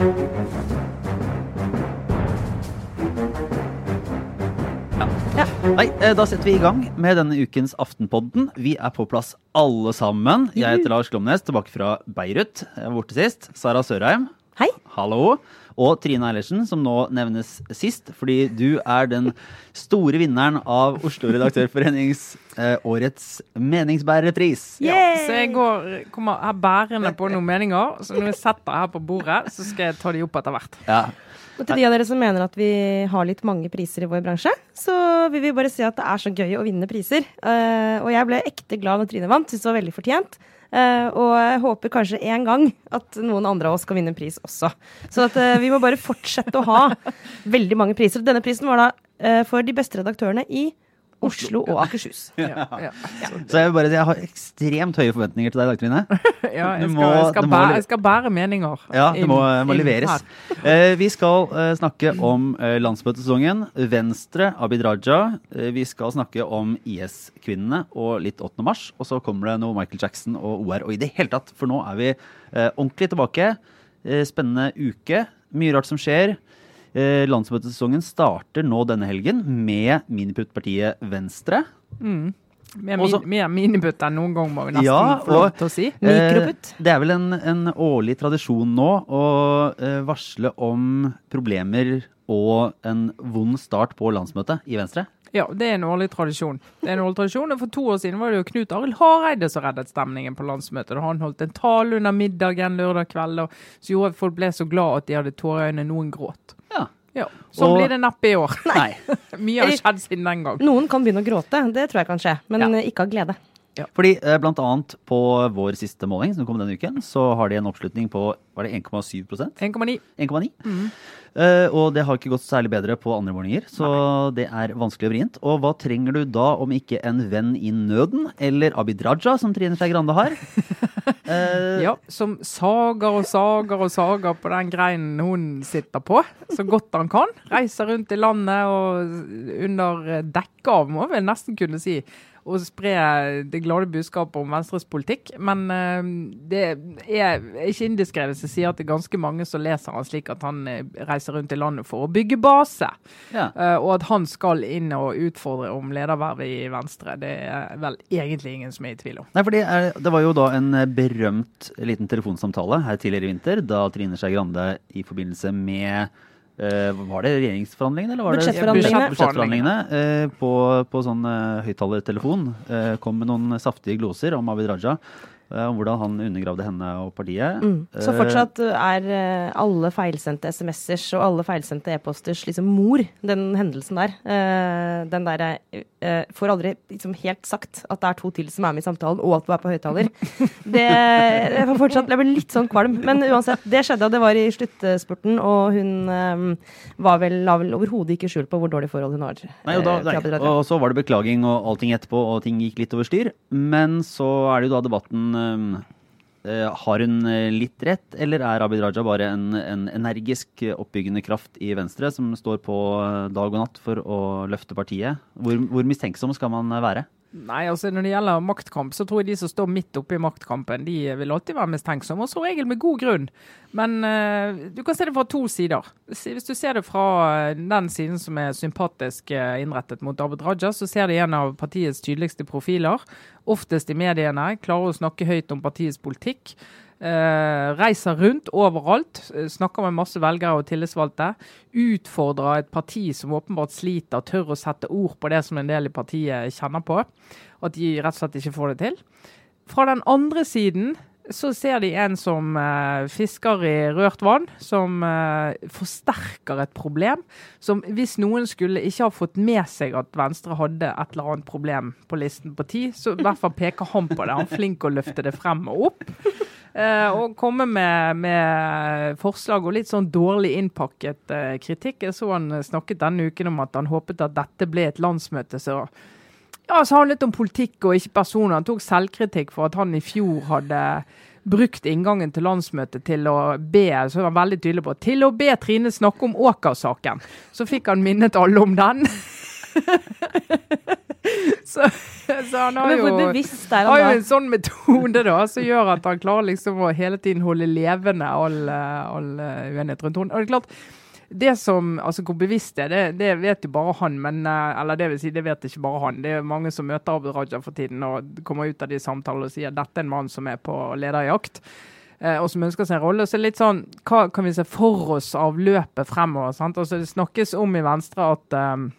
Nei, eh, Da setter vi i gang med denne ukens Aftenpodden. Vi er på plass alle sammen. Jeg heter Lars Glomnes, tilbake fra Beirut. Jeg var borte sist. Sara Sørheim. Hei. Hallo. Og Trine Eilertsen, som nå nevnes sist, fordi du er den store vinneren av Oslo Redaktørforenings årets meningsbærerpris. Ja, så jeg går, kommer her bærende på noen meninger. Så når jeg setter her på bordet, så skal jeg ta de opp etter hvert. Ja. Og til de av dere som mener at vi har litt mange priser i vår bransje, så vil vi bare si at det er så gøy å vinne priser. Uh, og jeg ble ekte glad når Trine vant. syntes det var veldig fortjent. Uh, og jeg håper kanskje en gang at noen andre av oss skal vinne en pris også. Så at, uh, vi må bare fortsette å ha veldig mange priser. Denne prisen var da eh, for de beste redaktørene i Oslo og Akershus. Ja, ja. Så jeg vil bare si jeg har ekstremt høye forventninger til deg i dag, Trine. ja jeg, skal, må- jeg, skal bære, jeg skal bære meninger. Ja, det må, må leveres. Eh, vi skal eh, snakke om eh, landsmøtesesongen. Venstre, Abid Raja. Eh, vi skal snakke om IS-kvinnene og litt 8. mars. Og så kommer det noe Michael Jackson og OR. Og i det hele tatt, for nå er vi eh, ordentlig tilbake. Eh, spennende uke. Mye rart som skjer. Eh, landsmøtesesongen starter nå denne helgen med miniputtpartiet Venstre. Mer, Og min, mer miniputt enn noen gang, må vi nesten Ja, få lov til å si. Mikroputt. Eh, det er vel en, en årlig tradisjon nå å eh, varsle om problemer og en vond start på landsmøtet i Venstre. Ja, det er en årlig tradisjon. Det er en årlig tradisjon, og For to år siden var det jo Knut Arild Hareide som reddet stemningen på landsmøtet. da Han holdt en tale under middagen lørdag kveld og så gjorde at folk ble så glad at de hadde tårer i øynene. Noen gråt. Ja. så Sånn Og- blir det neppe i år. Nei. Mye har skjedd siden den gang. Noen kan begynne å gråte, det tror jeg kan skje. Men Ja. eh, ikke av glede. Fordi eh, blant annet på vår siste måling, som kom denne uken, så har de en oppslutning på var det 1,7% 1,9. 1,9. Uh, og det har ikke gått særlig bedre på andre målinger, så det er vanskelig og vrient. Og hva trenger du da om ikke en venn i nøden, eller Abid Raja, som Trine Skei Grande har? uh, Ja, som sager og sager og sager på den greinen hun sitter på, så godt han kan. Reiser rundt i landet og under dekke av, må vi nesten kunne si, og spre det glade budskapet om Venstres politikk. Men uh, det er ikke indiskrevet sier at det er ganske mange som leser han slik at han eh, reiser rundt i landet for å bygge base. ja. Uh, og at han skal inn og utfordre om ledervervet i Venstre, det er vel egentlig ingen som er i tvil om. Nei, for det, er, det var jo da en eh, berømt liten telefonsamtale her tidligere i vinter, da Trine Skei Grande i forbindelse med Uh, Var det regjeringsforhandlingene, eller var det Budsjettforhandlingene. budsjettforhandlingene eh, på, på sånn uh, høyttalertelefon eh, kom med noen saftige gloser om Abid Raja. Eh, om hvordan han undergravde henne og partiet. Mm. Så Eh, fortsatt er eh, alle feilsendte SMS-ers og alle feilsendte e-posters liksom mor, den hendelsen der. Den der Får aldri liksom helt sagt at det er to til som er med i samtalen, og at du er på høyttaler. Det jeg får fortsatt Jeg blir litt sånn kvalm. Men uansett, det skjedde, og det var i sluttspurten, og hun var vel, la vel overhodet ikke skjul på hvor dårlig forhold hun har. Nei, og, da, og så var det beklaging og allting etterpå, og ting gikk litt over styr. Men så er det jo da debatten Har hun eh, litt rett, eller er Abid Raja bare en, en energisk eh, oppbyggende kraft i Venstre som står på eh, dag og natt for å løfte partiet? Hvor, hvor mistenksom skal man eh, være? Nei, altså Når det gjelder maktkamp, så tror jeg de som står midt oppe i maktkampen, de vil alltid være mistenksomme, og som regel med god grunn. Men uh, du kan se det fra to sider. Hvis du ser det fra eh, den siden som er sympatisk eh, innrettet mot Abid Raja, så ser de en av partiets tydeligste profiler. Oftest i mediene. Klarer å snakke høyt om partiets politikk. Eh, reiser rundt overalt, eh, snakker med masse velgere og tillitsvalgte. Utfordrer et parti som åpenbart sliter, tør å sette ord på det som en del i partiet kjenner på. At de rett og slett ikke får det til. Fra den andre siden så ser de en som eh, fisker i rørt vann, som eh, forsterker et problem. Som hvis noen skulle ikke ha fått med seg at Venstre hadde et eller annet problem på listen på ti, så i hvert fall peker han på det. Han er flink å løfte det frem og opp. Eh, og komme med, med forslag og litt sånn dårlig innpakket eh, kritikk. Jeg så han snakket denne uken om at han håpet at dette ble et landsmøte. Så ja, så handlet om politikk og ikke personer. Han tok selvkritikk for at han i fjor hadde brukt inngangen til landsmøtet til å be så var han veldig tydelig på, til å be Trine snakke om Åker-saken. Så fikk han minnet alle om den. Så, så han har jo, er har jo en sånn metode da, som gjør at han klarer liksom å hele tiden holde levende all, eh, all eh, uenighet rundt henne. Og det er klart, det som, altså Hvor bevisst det er, det, det vet jo bare han. men, eh, Eller det vil si, det vet ikke bare han. Det er mange som møter Abid Raja for tiden og kommer ut av de samtalene og sier dette er en mann som er på lederjakt. eh, Og som ønsker seg en rolle. Så litt sånn, Hva kan vi se for oss av løpet fremover? sant? Altså Det snakkes om i Venstre at um,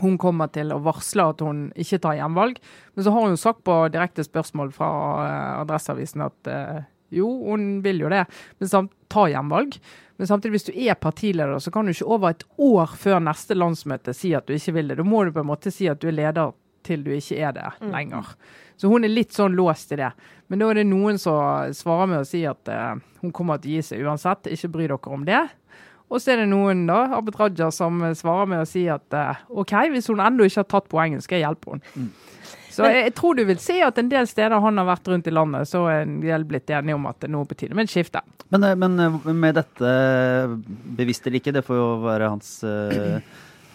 hun kommer til å varsle at hun ikke tar gjenvalg. Men så har hun jo sagt på direkte spørsmål fra uh, Adresseavisen at eh, jo, hun vil jo det, men samt, ta gjenvalg. Men samtidig, hvis du er partileder, så kan du ikke over et år før neste landsmøte si at du ikke vil det. Da må du på en måte si at du er leder til du ikke er det lenger. Så hun er litt sånn låst i det. Men da er det noen som svarer med å si at uh, hun kommer til å gi seg uansett, ikke bry dere om det. Og så er det noen, da, Abid Raja, som svarer med å si at uh, OK, hvis hun ennå ikke har tatt poenget, skal jeg hjelpe henne. Så jeg, jeg tror du vil se at en del steder han har vært rundt i landet, så er en del blitt enige om at det er noe på tide med et skifte. Men, eh, men eh, med dette, bevisst eller ikke, det får jo være hans, eh,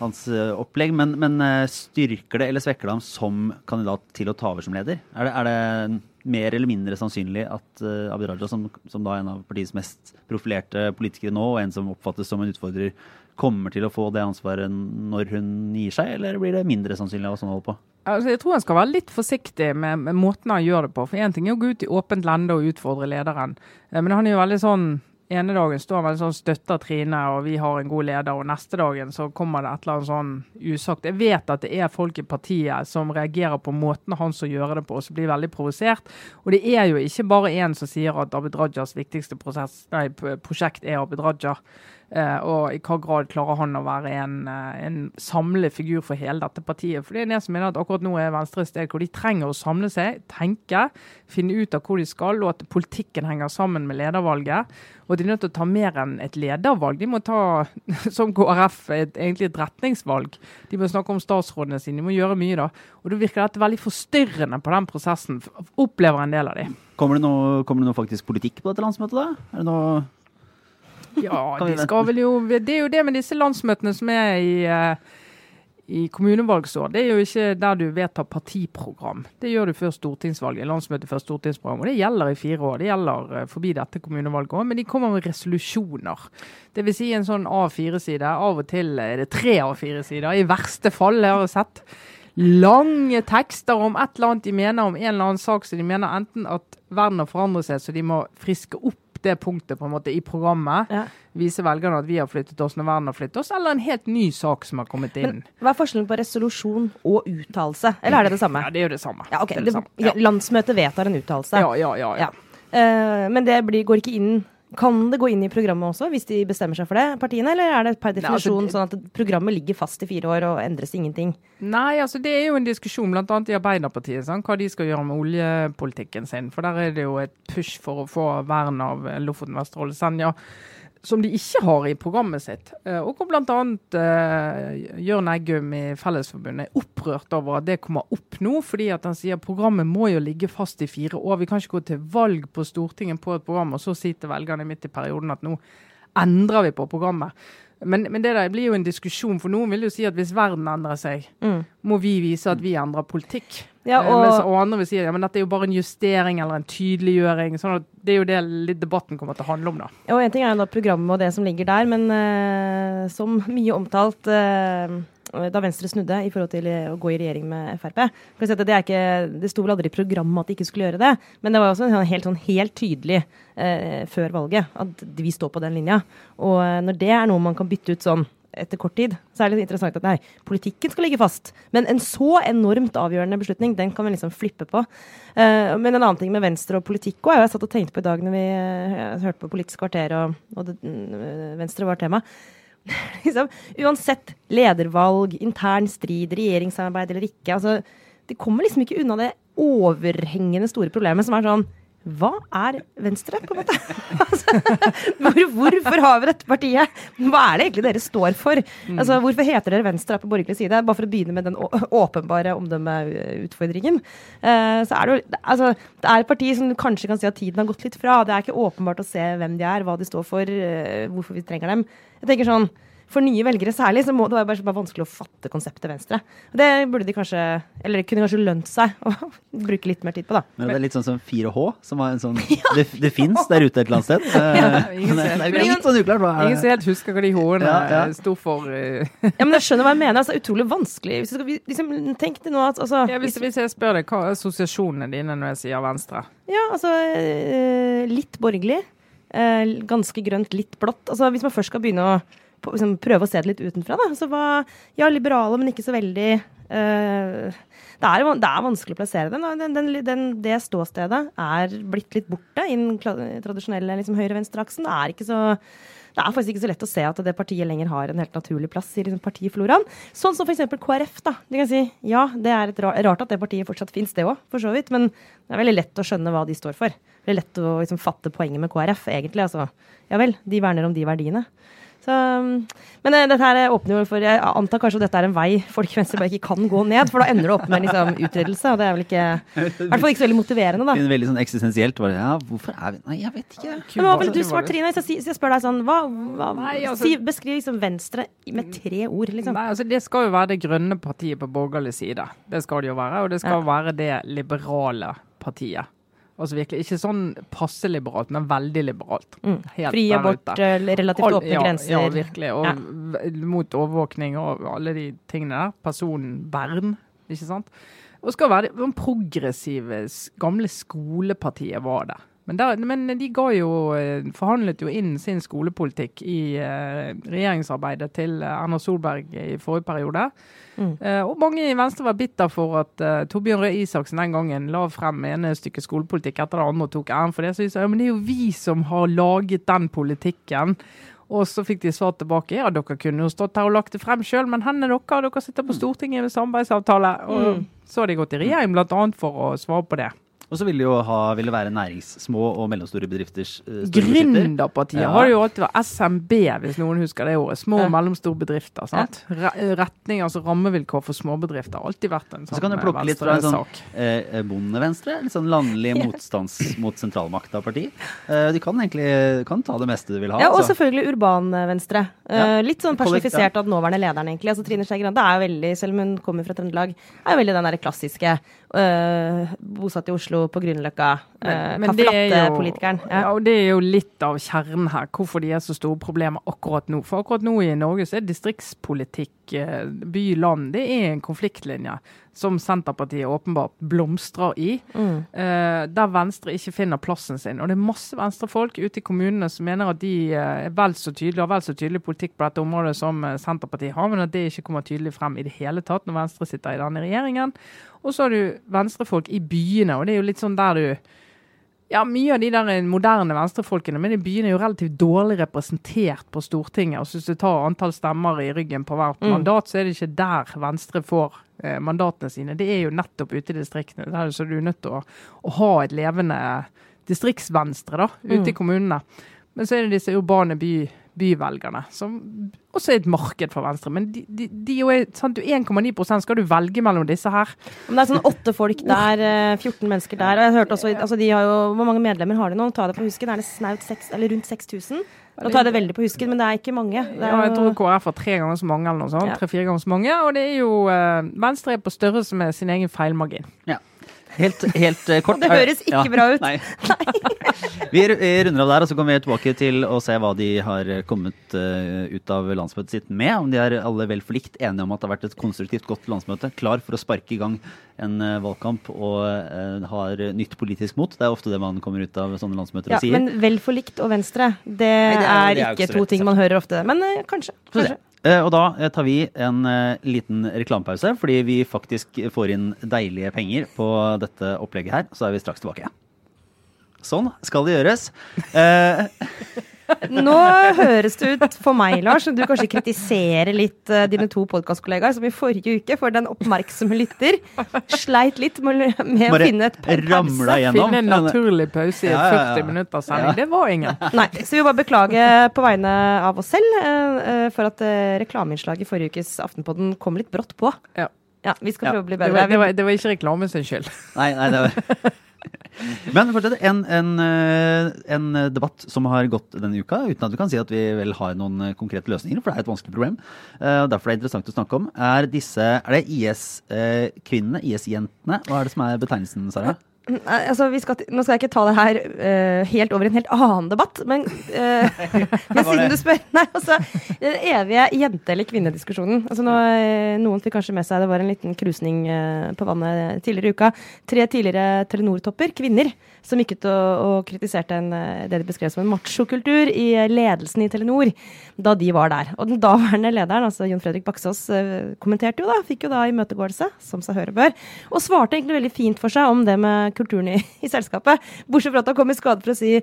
hans eh, opplegg, men, men eh, styrker det eller svekker det ham som kandidat til å ta over som leder? Er det, er det mer eller mindre sannsynlig at uh, Abid Raja, som, som da er en av partiets mest profilerte politikere nå, og en som oppfattes som en utfordrer, kommer til å få det ansvaret når hun gir seg, eller blir det mindre sannsynlig av å sånn holder på? Altså, jeg tror han skal være litt forsiktig med, med måten han gjør det på. For én ting er å gå ut i åpent lende og utfordre lederen, Eh, men han er jo veldig sånn ene dagen står han veldig sånn støtter Trine og vi har en god leder, og neste dagen så kommer det et eller annet sånn usagt. Jeg vet at det er folk i partiet som reagerer på måten han som gjør det på, og som blir veldig provosert. Og det er jo ikke bare én som sier at Abid Rajas viktigste prosess, nei, prosjekt er Abid Raja. Eh, og i hva grad klarer han å være en, eh, en samlende for hele dette partiet. For det er det som mener at akkurat nå er Venstre et sted hvor de trenger å samle seg, tenke, finne ut av hvor de skal, og at politikken henger sammen med ledervalget. Og de er nødt til å ta mer enn et ledervalg. De må ta, som KrF, et, egentlig et retningsvalg. De må snakke om statsrådene sine. De må gjøre mye da. Og da virker dette veldig forstyrrende på den prosessen, opplever en del av de. Kommer det noe, kommer det noe faktisk politikk på dette landsmøtet, da? Er det noe Ja, de skal vel jo Det er jo det med disse landsmøtene som er i, eh, i kommunevalgsår. Det er jo ikke der du vedtar partiprogram. Det gjør du før stortingsvalget. Landsmøte før stortingsprogram. Og det gjelder i fire år. Det gjelder eh, forbi dette kommunevalget òg. Men de kommer med resolusjoner. Det vil si en sånn A4-side. Av og til er det tre A4-sider. I verste fall, jeg har sett. Lange tekster om et eller annet de mener om en eller annen sak så de mener enten at verden har forandret seg, så de må friske opp det punktet på en måte i programmet. Ja. Vise velgerne at vi har flyttet oss når verden har flyttet oss, eller en helt ny sak som har kommet inn. Men hva er forskjellen på resolusjon og uttalelse? Eller er det det samme? Ja, det er jo det samme. Ja, okay. Det Det, det samme. Landsmøtet vedtar en uttalelse. Ja, ja, ja. Eh, men det blir, går ikke inn Kan det gå inn i programmet også, hvis de bestemmer seg for det, partiene? Eller er det per Nei, altså, definisjon sånn at programmet ligger fast i fire år og endres ingenting? Nei, altså det er jo en diskusjon annet i Arbeiderpartiet, sånn, hva de skal gjøre med oljepolitikken sin. For der er det jo et push for å få vern av Lofoten, Vesterålen, Senja. Som de ikke har i programmet sitt. Eh, Og hvor bl.a. Uh, Jørn Eggum i Fellesforbundet er opprørt over at det kommer opp nå. Fordi at han sier at programmet må jo ligge fast i fire år. Vi kan ikke gå til valg på Stortinget på et program og så si til velgerne midt i perioden at nå endrer vi på programmet. Men, men det der blir jo en diskusjon, for noen vil jo si at hvis verden endrer seg, Mm. må vi vise at vi endrer politikk. Ja, og, mens, og, og andre vil si ja, men dette er jo bare en justering eller en tydeliggjøring. sånn at Det er jo det debatten kommer til å handle om. da. og en ting er jo da programmet og det som ligger der, men uh, som mye omtalt eh, da Venstre snudde i forhold til å gå i regjering med Frp. si Det, ikke, det sto vel aldri i programmet at de ikke skulle gjøre det, men det var også sånn helt, sånn, helt tydelig eh, før valget at vi står på den linja. Og eh, når det er noe man kan bytte ut sånn etter kort tid, så er det interessant at nei, politikken skal ligge fast. Men en så enormt avgjørende beslutning, den kan vi liksom flippe på. Eh, men en annen ting med Venstre og politikk òg, jeg satt og tenkte på i dag når vi eh, hørte på Politisk kvarter og, og det, mm, Venstre var tema. liksom, uansett ledervalg, intern strid, regjeringssamarbeid eller ikke, altså, de kommer liksom ikke unna det overhengende store problemet som er sånn hva er Venstre, på en måte? altså, hvor, hvorfor har vi dette partiet? Hva er det egentlig dere står for? Altså, hvorfor heter dere Venstre på borgerlig side? Bare for å begynne med den åpenbare omdømmeutfordringen. Uh, så er det jo altså, det er et parti som du kanskje kan si at tiden har gått litt fra. Det er ikke åpenbart å se hvem de er, hva de står for, uh, hvorfor vi trenger dem. Jeg tenker sånn, for nye velgere særlig, så må det være bare, bare vanskelig å fatte konseptet Venstre. Det burde de kanskje, eller kunne kanskje lønt seg å bruke litt mer tid på, da. Men det er litt sånn som 4H, som var en sånn Det, det fins der ute et eller annet sted. ja, ingen ser- det er litt sånn uklart. Hva Ingen som helt husker hva de H-ene Ja, ja. sto for. eh. Ja, men jeg skjønner hva jeg mener. Altså, utrolig vanskelig. Hvis skal, liksom, tenk deg nå at altså, Ja, hvis, hvis jeg spør deg, hva er assosiasjonene dine når jeg sier Venstre? Ja, altså eh, litt borgerlig. eh, ganske grønt, litt blått. Altså Hvis man først skal begynne å liksom, prøve å se det litt utenfra, da. Så hva, ja, liberale, men ikke så veldig uh, det, er, det er vanskelig å plassere dem. den, den, den. Det ståstedet er blitt litt borte i den tradisjonelle liksom, høyre-venstre-aksen. Det er ikke så det er faktisk ikke så lett å se at det partiet lenger har en helt naturlig plass i liksom, partifloraen. Sånn som f.eks. KrF. da. De kan si, ja, det er rart at det partiet fortsatt fins, det òg, for så vidt. Men det er veldig lett å skjønne hva de står for. Det er lett å liksom, fatte poenget med KrF, egentlig. Altså, ja vel, de verner om de verdiene. Så, men eh, dette her åpner jo for Jeg antar kanskje at dette er en vei folk i Venstre bare ikke kan gå ned, for da ender det opp med liksom, utryddelse. Og det er vel ikke I hvert fall ikke så veldig motiverende, da. Veldig sånn eksistensielt. Bare, ja, hvorfor er vi Nei, jeg vet ikke. Men hva ville du svart, Trine? Hvis jeg, si- jeg spør deg sånn, hva, hva Nei, altså- si, Beskriv liksom Venstre med tre ord, liksom. Nei, altså Det skal jo være det grønne partiet på borgerlig side. Det skal det jo være. Og det skal Ja. være det liberale partiet. Altså virkelig Ikke sånn passe liberalt, men veldig liberalt. Mm. Fri abort, eh, relativt All- åpne ja, grenser. Ja, virkelig. Og Ja. mot overvåkning og alle de tingene der. Personvern, ikke sant. Og skal være det progressive, gamle skolepartiet var det. Men, der, men de jo, eh, forhandlet jo inn sin skolepolitikk i uh, regjeringsarbeidet til eh, Erna Solberg i forrige periode. Mm. Uh, og mange i Venstre var bitter for at uh, Torbjørn Røe Isaksen den gangen la frem ene stykket skolepolitikk etter det andre og tok æren for det. Så de sa ja, men det er jo vi som har laget den politikken. Og så fikk de svar tilbake ja, dere kunne jo stått her og lagt det frem sjøl, men hvor er dere? Dere sitter på Stortinget med samarbeidsavtale. Og Mm. så har de gått i regjering bl.a. for å svare på det. Og så vil det jo ha, vil det være næringssmå og mellomstore bedrifters uh. Gründerpartiet Ja. har det jo alltid vært SMB, hvis noen husker det ordet. Små og mellomstore bedrifter. sant? Re retning, altså rammevilkår for småbedrifter. har Alltid vært en sånn Så sånn kan du eh, plukke litt fra en sånn eh, bondevenstre, litt sånn landlig motstands mot sentralmakta-parti. Eh, de kan egentlig kan ta det meste du vil ha. Ja, og så. selvfølgelig urbanvenstre. Eh, litt sånn personifisert av den nåværende lederen, egentlig. Altså Trine Skei Grande er jo veldig, selv om hun kommer fra Trøndelag, er jo veldig den der klassiske øh, bosatt i Oslo på Grünerløkka, er kaffelatte-politikeren. Ja. Ja. og det er jo litt av kjernen her, hvorfor de er så store problemer akkurat nå. For akkurat nå i Norge så er distriktspolitikk, eh, by-land, det er en konfliktlinje som Senterpartiet åpenbart blomstrer i. Mm. eh, der Venstre ikke finner plassen sin. Og det er masse venstrefolk ute i kommunene som mener at de eh, er vel så tydelige, har vel så tydelig politikk på dette området som eh, Senterpartiet har, men at det ikke kommer tydelig frem i det hele tatt når Venstre sitter i denne regjeringen. Og så har du venstrefolk i byene, og det er jo litt sånn der du ja, mye av de der moderne venstrefolkene, men i byene er jo relativt dårlig representert på Stortinget. Og hvis du tar antall stemmer i ryggen på hvert Mm. mandat, så er det ikke der Venstre får mandatene sine. Det er jo nettopp ute i distriktene. Der er så du er nødt til å, å ha et levende distriktsvenstre da, ute i Mm. kommunene. Men så er det disse urbane by, byvelgerne, som også er et marked for Venstre. Men de, de, de er jo sant, du 1,9% skal du velge mellom disse her. Men det er sånn åtte folk der, eh, 14 mennesker der. Og jeg hørte også, altså de har jo, Hvor mange medlemmer har de nå? Ta det på husken. Er det snaut 6, eller rundt 6000? Nå tar jeg det veldig på husken, men det er ikke mange. Det er Ja, jeg tror KrF har tre ganger så mange, eller noe sånt. Ja. Tre-fire ganger så mange. Og det er jo eh, Venstre er på størrelse med sin egen feilmargin. Helt, helt eh, kort. Det høres ikke Ja, bra ut. Nei. vi ru- vi runder av der, og så kommer vi tilbake til å se hva de har kommet eh, ut av landsmøtet sitt med. Om de er alle vel forlikt enige om at det har vært et konstruktivt, godt landsmøte. Klar for å sparke i gang en eh, valgkamp og eh, har nytt politisk mot. Det er ofte det man kommer ut av sånne landsmøter Ja, og sier. men vel forlikt og Venstre, det, det er- det er jo ikke ikke så to lett, ting man hører ofte. Men eh, kanskje. Kanskje. Eh, Og da eh, tar vi en eh, liten reklamepause, fordi vi faktisk får inn deilige penger på dette opplegget her. Så er vi straks tilbake. Sånn skal det gjøres. Nå høres det ut for meg, Lars, som du kanskje kritiserer litt uh, dine to podkastkollegaer, som i forrige uke, for den oppmerksomme lytter, sleit litt med, med å finne et pa- pause. Finne en naturlig pause i Ja, ja, ja. 40 minutter sending. Ja. Det var ingen. Nei, så vi vil bare beklage på vegne av oss selv eh, for at uh, reklameinnslaget i forrige ukes Aftenpodden kom litt brått på. Ja. Ja, vi skal Ja, prøve å bli Det bedre. var, det var, det var ikke reklame sin skyld. nei, nei, det var Men fortsett, en, en, eh, en debatt som har gått denne uka, uten at vi kan si at vi vel har noen eh, konkrete løsninger, for det er et vanskelig problem. eh, og Derfor er det interessant å snakke om. Er disse, er det IS-kvinnene, IS-jentene? Hva er det som er betegnelsen, Sara? Altså, vi skal, til- nå skal jeg ikke ta det her uh, helt over i en helt annen debatt, men, uh, men siden du spør Nei, altså, Den evige jente- eller kvinnediskusjonen. Altså, nå, eh, noen fikk kanskje med seg det var en liten krusning uh, på vannet tidligere i uka. Tre tidligere Telenor-topper, kvinner, som gikk ut og, og kritiserte en, eh, det de beskrev som en machokultur i eh, ledelsen i Telenor da de var der. Og den daværende lederen, altså Jon Fredrik Baksås, eh, kommenterte jo da, fikk jo da imøtegåelse, som seg høre bør, og svarte egentlig veldig fint for seg om det med kulturen i, i selskapet. Bortsett fra at han kom i skade for å si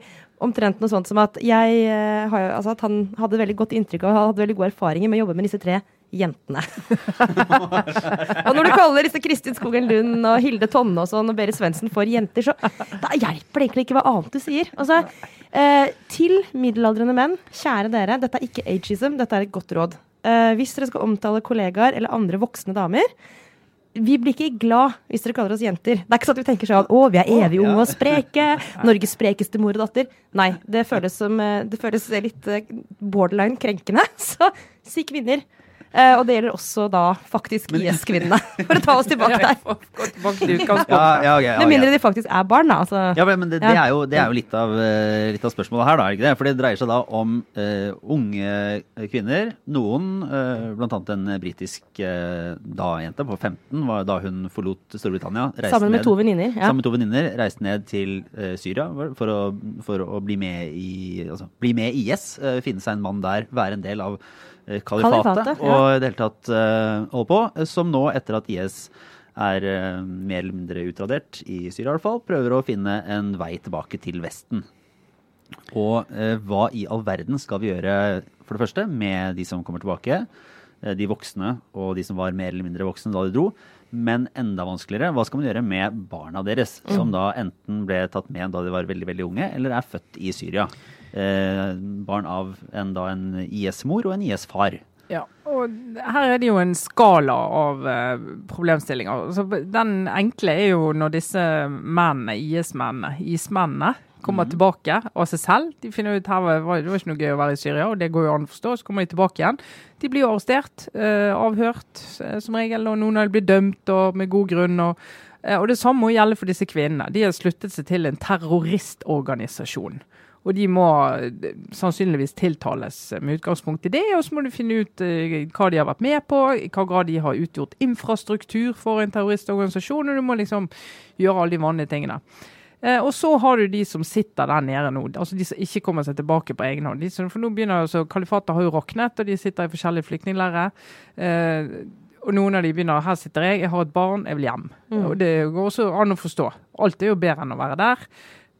omtrent noe sånt som at jeg altså at han hadde veldig godt inntrykk og hadde veldig gode erfaringer med å jobbe med disse tre jentene. og når du kaller disse Kristin Skogen Lund og Hilde Tonne og sånn og Berit Svendsen for jenter, så da hjelper det egentlig ikke hva annet du sier. Altså, eh, til middelaldrende menn, kjære dere, dette er ikke ageism, dette er et godt råd. Eh, hvis dere skal omtale kollegaer eller andre voksne damer, vi blir ikke glad hvis dere kaller oss jenter. Det er ikke sånn at vi tenker sånn å, vi er evig unge og spreke. Norges sprekeste mor og datter. Nei, det føles som eh, Det føles litt eh, borderline krenkende. Så si kvinner. Eh, og det gjelder også da faktisk IS-kvinnene. For å ta oss tilbake der. Ja, ja, ok, ja, Med mindre de faktisk er barn, da. Altså. Ja, men det, det, er jo, det er jo litt, av, eh, litt av spørsmålet her, da. ikke det? For det dreier seg da om uh, unge kvinner. Noen, uh, bl.a. en britisk uh, da-jente på 15, var da hun forlot Storbritannia. reiste Sammen med ned- to venninner. Ja. Sammen med to venninner reiste ned til uh, Syria for å, for å bli, med i, altså, bli med IS. finne seg en mann der, være en del av kalifatet. Kalifatet, ja. Og i det hele tatt holder på. eh, Som nå, etter at IS er eh, mer eller mindre utradert, i Syria i hvert fall, prøver å finne en vei tilbake til Vesten. Og eh, hva i all verden skal vi gjøre, for det første, med de som kommer tilbake? eh, De voksne og de som var mer eller mindre voksne da de dro. Men enda vanskeligere, hva skal man gjøre med barna deres? Som da enten ble tatt med da de var veldig veldig unge, eller er født i Syria. Eh, barn av en, da en IS-mor og en IS-far. Ja, og her er det jo en skala av eh, problemstillinger. Så den enkle er jo når disse mennene, IS-mennene, ismennene, kommer tilbake av seg selv. De finner ut her var, det var ikke noe gøy å være i Syria, og det går jo an å forstå. Så kommer de tilbake igjen. De blir jo arrestert, eh, avhørt som regel, og noen av dem blir dømt og med god grunn. og og Det samme må gjelde for disse kvinnene. De har sluttet seg til en terroristorganisasjon. Og de må eh, sannsynligvis tiltales med utgangspunkt i det. Og så må du finne ut eh, hva de har vært med på, i hva grad de har utgjort infrastruktur for en terroristorganisasjon. Og du må liksom gjøre alle de vanlige tingene. Eh, og så har du de som sitter der nede nå, altså de som ikke kommer seg tilbake på egen hånd. De som, for nå begynner altså, Kalifatet har jo raknet, og de sitter i forskjellige flyktningleirer. Eh, og noen av de begynner her sitter jeg, jeg har et barn, jeg vil hjem. Og Det går også an å forstå. Alt er jo bedre enn å være der.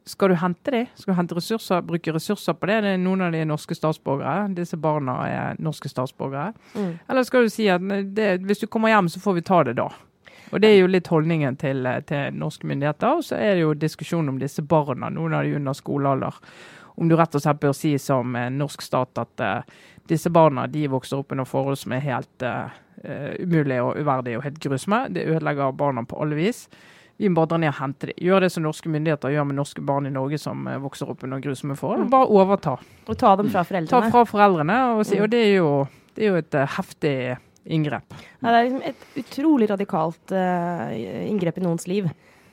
Skal du hente dem? Skal du hente ressurser, bruke ressurser på det? det er noen av de er norske statsborgere. Disse barna er norske statsborgere. Mm. Eller skal du si at det, hvis du kommer hjem, så får vi ta det da? Og Det er jo litt holdningen til, til norske myndigheter. Og så er det jo diskusjon om disse barna, noen av de under skolealder. Om du rett og slett bør si som eh, norsk stat at uh, disse barna de vokser opp under forhold som er helt uh, umulige og uverdige og helt grusomme. Det ødelegger barna på alle vis. Vi må bare dra ned og hente dem. Gjør det som norske myndigheter gjør med norske barn i Norge som eh, vokser opp under grusomme forhold. Bare overta. Og ta dem fra foreldrene. Ta fra foreldrene. Og, si, og det er jo, det er jo et eh, heftig inngrep. Ja, det er liksom et utrolig radikalt uh, inngrep i noens liv.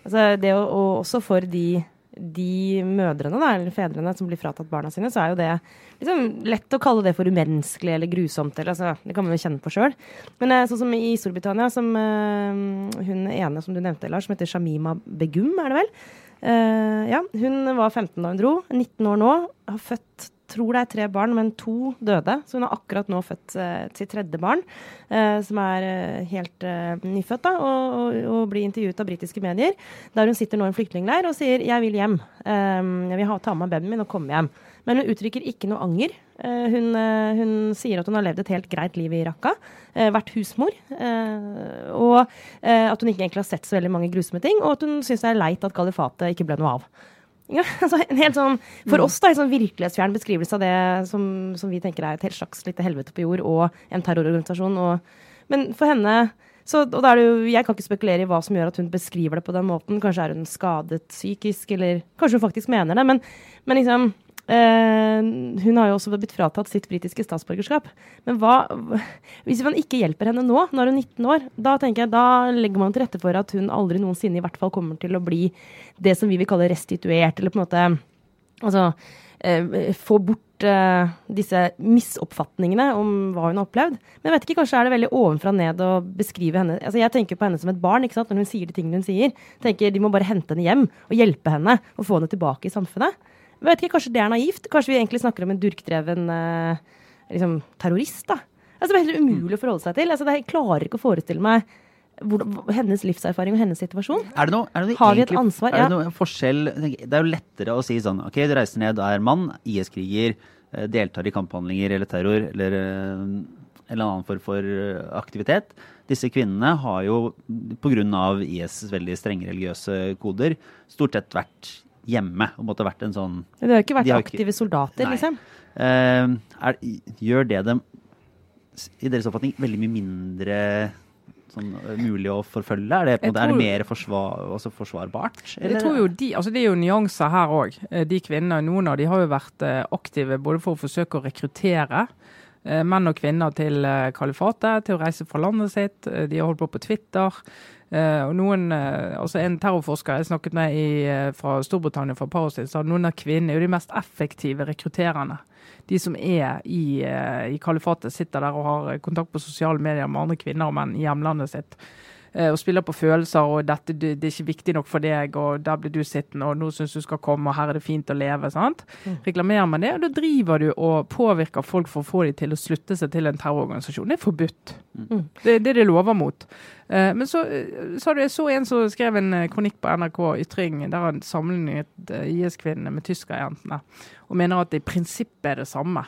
Altså det å, og også for de, de mødrene da, eller fedrene som blir fratatt barna sine, så er jo det liksom lett å kalle det for umenneskelig eller grusomt. Eller, altså, det kan man jo kjenne på sjøl. Men eh, sånn som i Storbritannia, som uh, hun ene som du nevnte, Lars, som heter Shamima Begum, er det vel? Uh, ja, hun var 15 da hun dro. 19 år nå. Har født tror det er tre barn, men to døde. Så hun har akkurat nå født eh, sitt tredje barn, eh, som er eh, helt eh, nyfødt, da, og, og, og blir intervjuet av britiske medier, der hun sitter nå i en flyktningleir og sier 'jeg vil hjem'. Eh, jeg vil ha, ta med babyen min og komme hjem. Men hun uttrykker ikke noe anger. Eh, hun, hun sier at hun har levd et helt greit liv i Raqqa. vært husmor. og at hun ikke egentlig har sett så veldig mange grusomme ting. Og at hun syns det er leit at kalifatet ikke ble noe av. Ja, altså en helt sånn, For oss da, en sånn virkelighetsfjern beskrivelse av det som, som vi tenker er et helt slags lite helvete på jord, og en terrororganisasjon. Og, men for henne Så, og da er det jo, Jeg kan ikke spekulere i hva som gjør at hun beskriver det på den måten. Kanskje er hun skadet psykisk, eller kanskje hun faktisk mener det. Men, men liksom Hun har jo også blitt fratatt sitt britiske statsborgerskap. Men hva Hvis man ikke hjelper henne nå, når hun er 19 år, da tenker jeg, da legger man til rette for at hun aldri noensinne i hvert fall kommer til å bli det som vi vil kalle restituert, eller på en måte Altså eh, få bort eh, disse misoppfatningene om hva hun har opplevd. Men jeg vet ikke, kanskje er det veldig ovenfra og ned å beskrive henne altså Jeg tenker på henne som et barn ikke sant? når hun sier de tingene hun sier. tenker De må bare hente henne hjem og hjelpe henne og få henne tilbake i samfunnet. Vet ikke, Kanskje det er naivt? Kanskje vi egentlig snakker om en durkdreven eh, liksom, terrorist? da? Altså, det er helt umulig å forholde seg til. Altså, det, jeg klarer ikke å forestille meg hvor, hennes livserfaring og hennes situasjon. Er det noe, er det noe Har vi et ansvar? Er det Ja. noe forskjell Det er jo lettere å si sånn OK, du reiser ned, er mann, IS-kriger, eh, deltar i kamphandlinger eller terror eller eh, en eller annen form for eh, aktivitet. Disse kvinnene har jo pga. IS' veldig strenge religiøse koder stort sett vært hjemme og måtte vært en sånn Det har ikke vært har aktive ikke- soldater, Nei. liksom. Uh, er, gjør det dem i deres oppfatning veldig mye mindre sånn, eh, mulig å forfølge? Er det, på en Jeg er det mer forsvar, forsvarbart? Jeg tror jo de, altså Det er jo nyanser her òg. De kvinnene, Noen av de har jo vært eh, aktive både for å forsøke å rekruttere eh, menn og kvinner til eh, kalifatet, til å reise fra landet sitt. Eh, De har holdt på på Twitter. Eh, og noen, eh, altså En terrorforsker jeg snakket med i, eh, fra Storbritannia fra et par år siden, sa at noen av kvinnene er jo de mest effektive rekrutterende. De som er i, i kalifatet, sitter der og har kontakt på sosiale medier med andre kvinner og menn i hjemlandet sitt. Eh, Og spiller på følelser og dette, det, er ikke viktig nok for deg, og der blir du sittende, og nå syns du skal komme, og her er det fint å leve. sant? Reklamerer man det, og da driver du og påvirker folk for å få dem til å slutte seg til en terrororganisasjon. Det er forbudt. Mm. Det er det de lover mot. Eh, Men så eh, sa du, jeg så en som skrev en kronikk på NRK Ytring der han sammenlignet IS-kvinnene med tyskerjentene, og mener at det i prinsippet er det samme.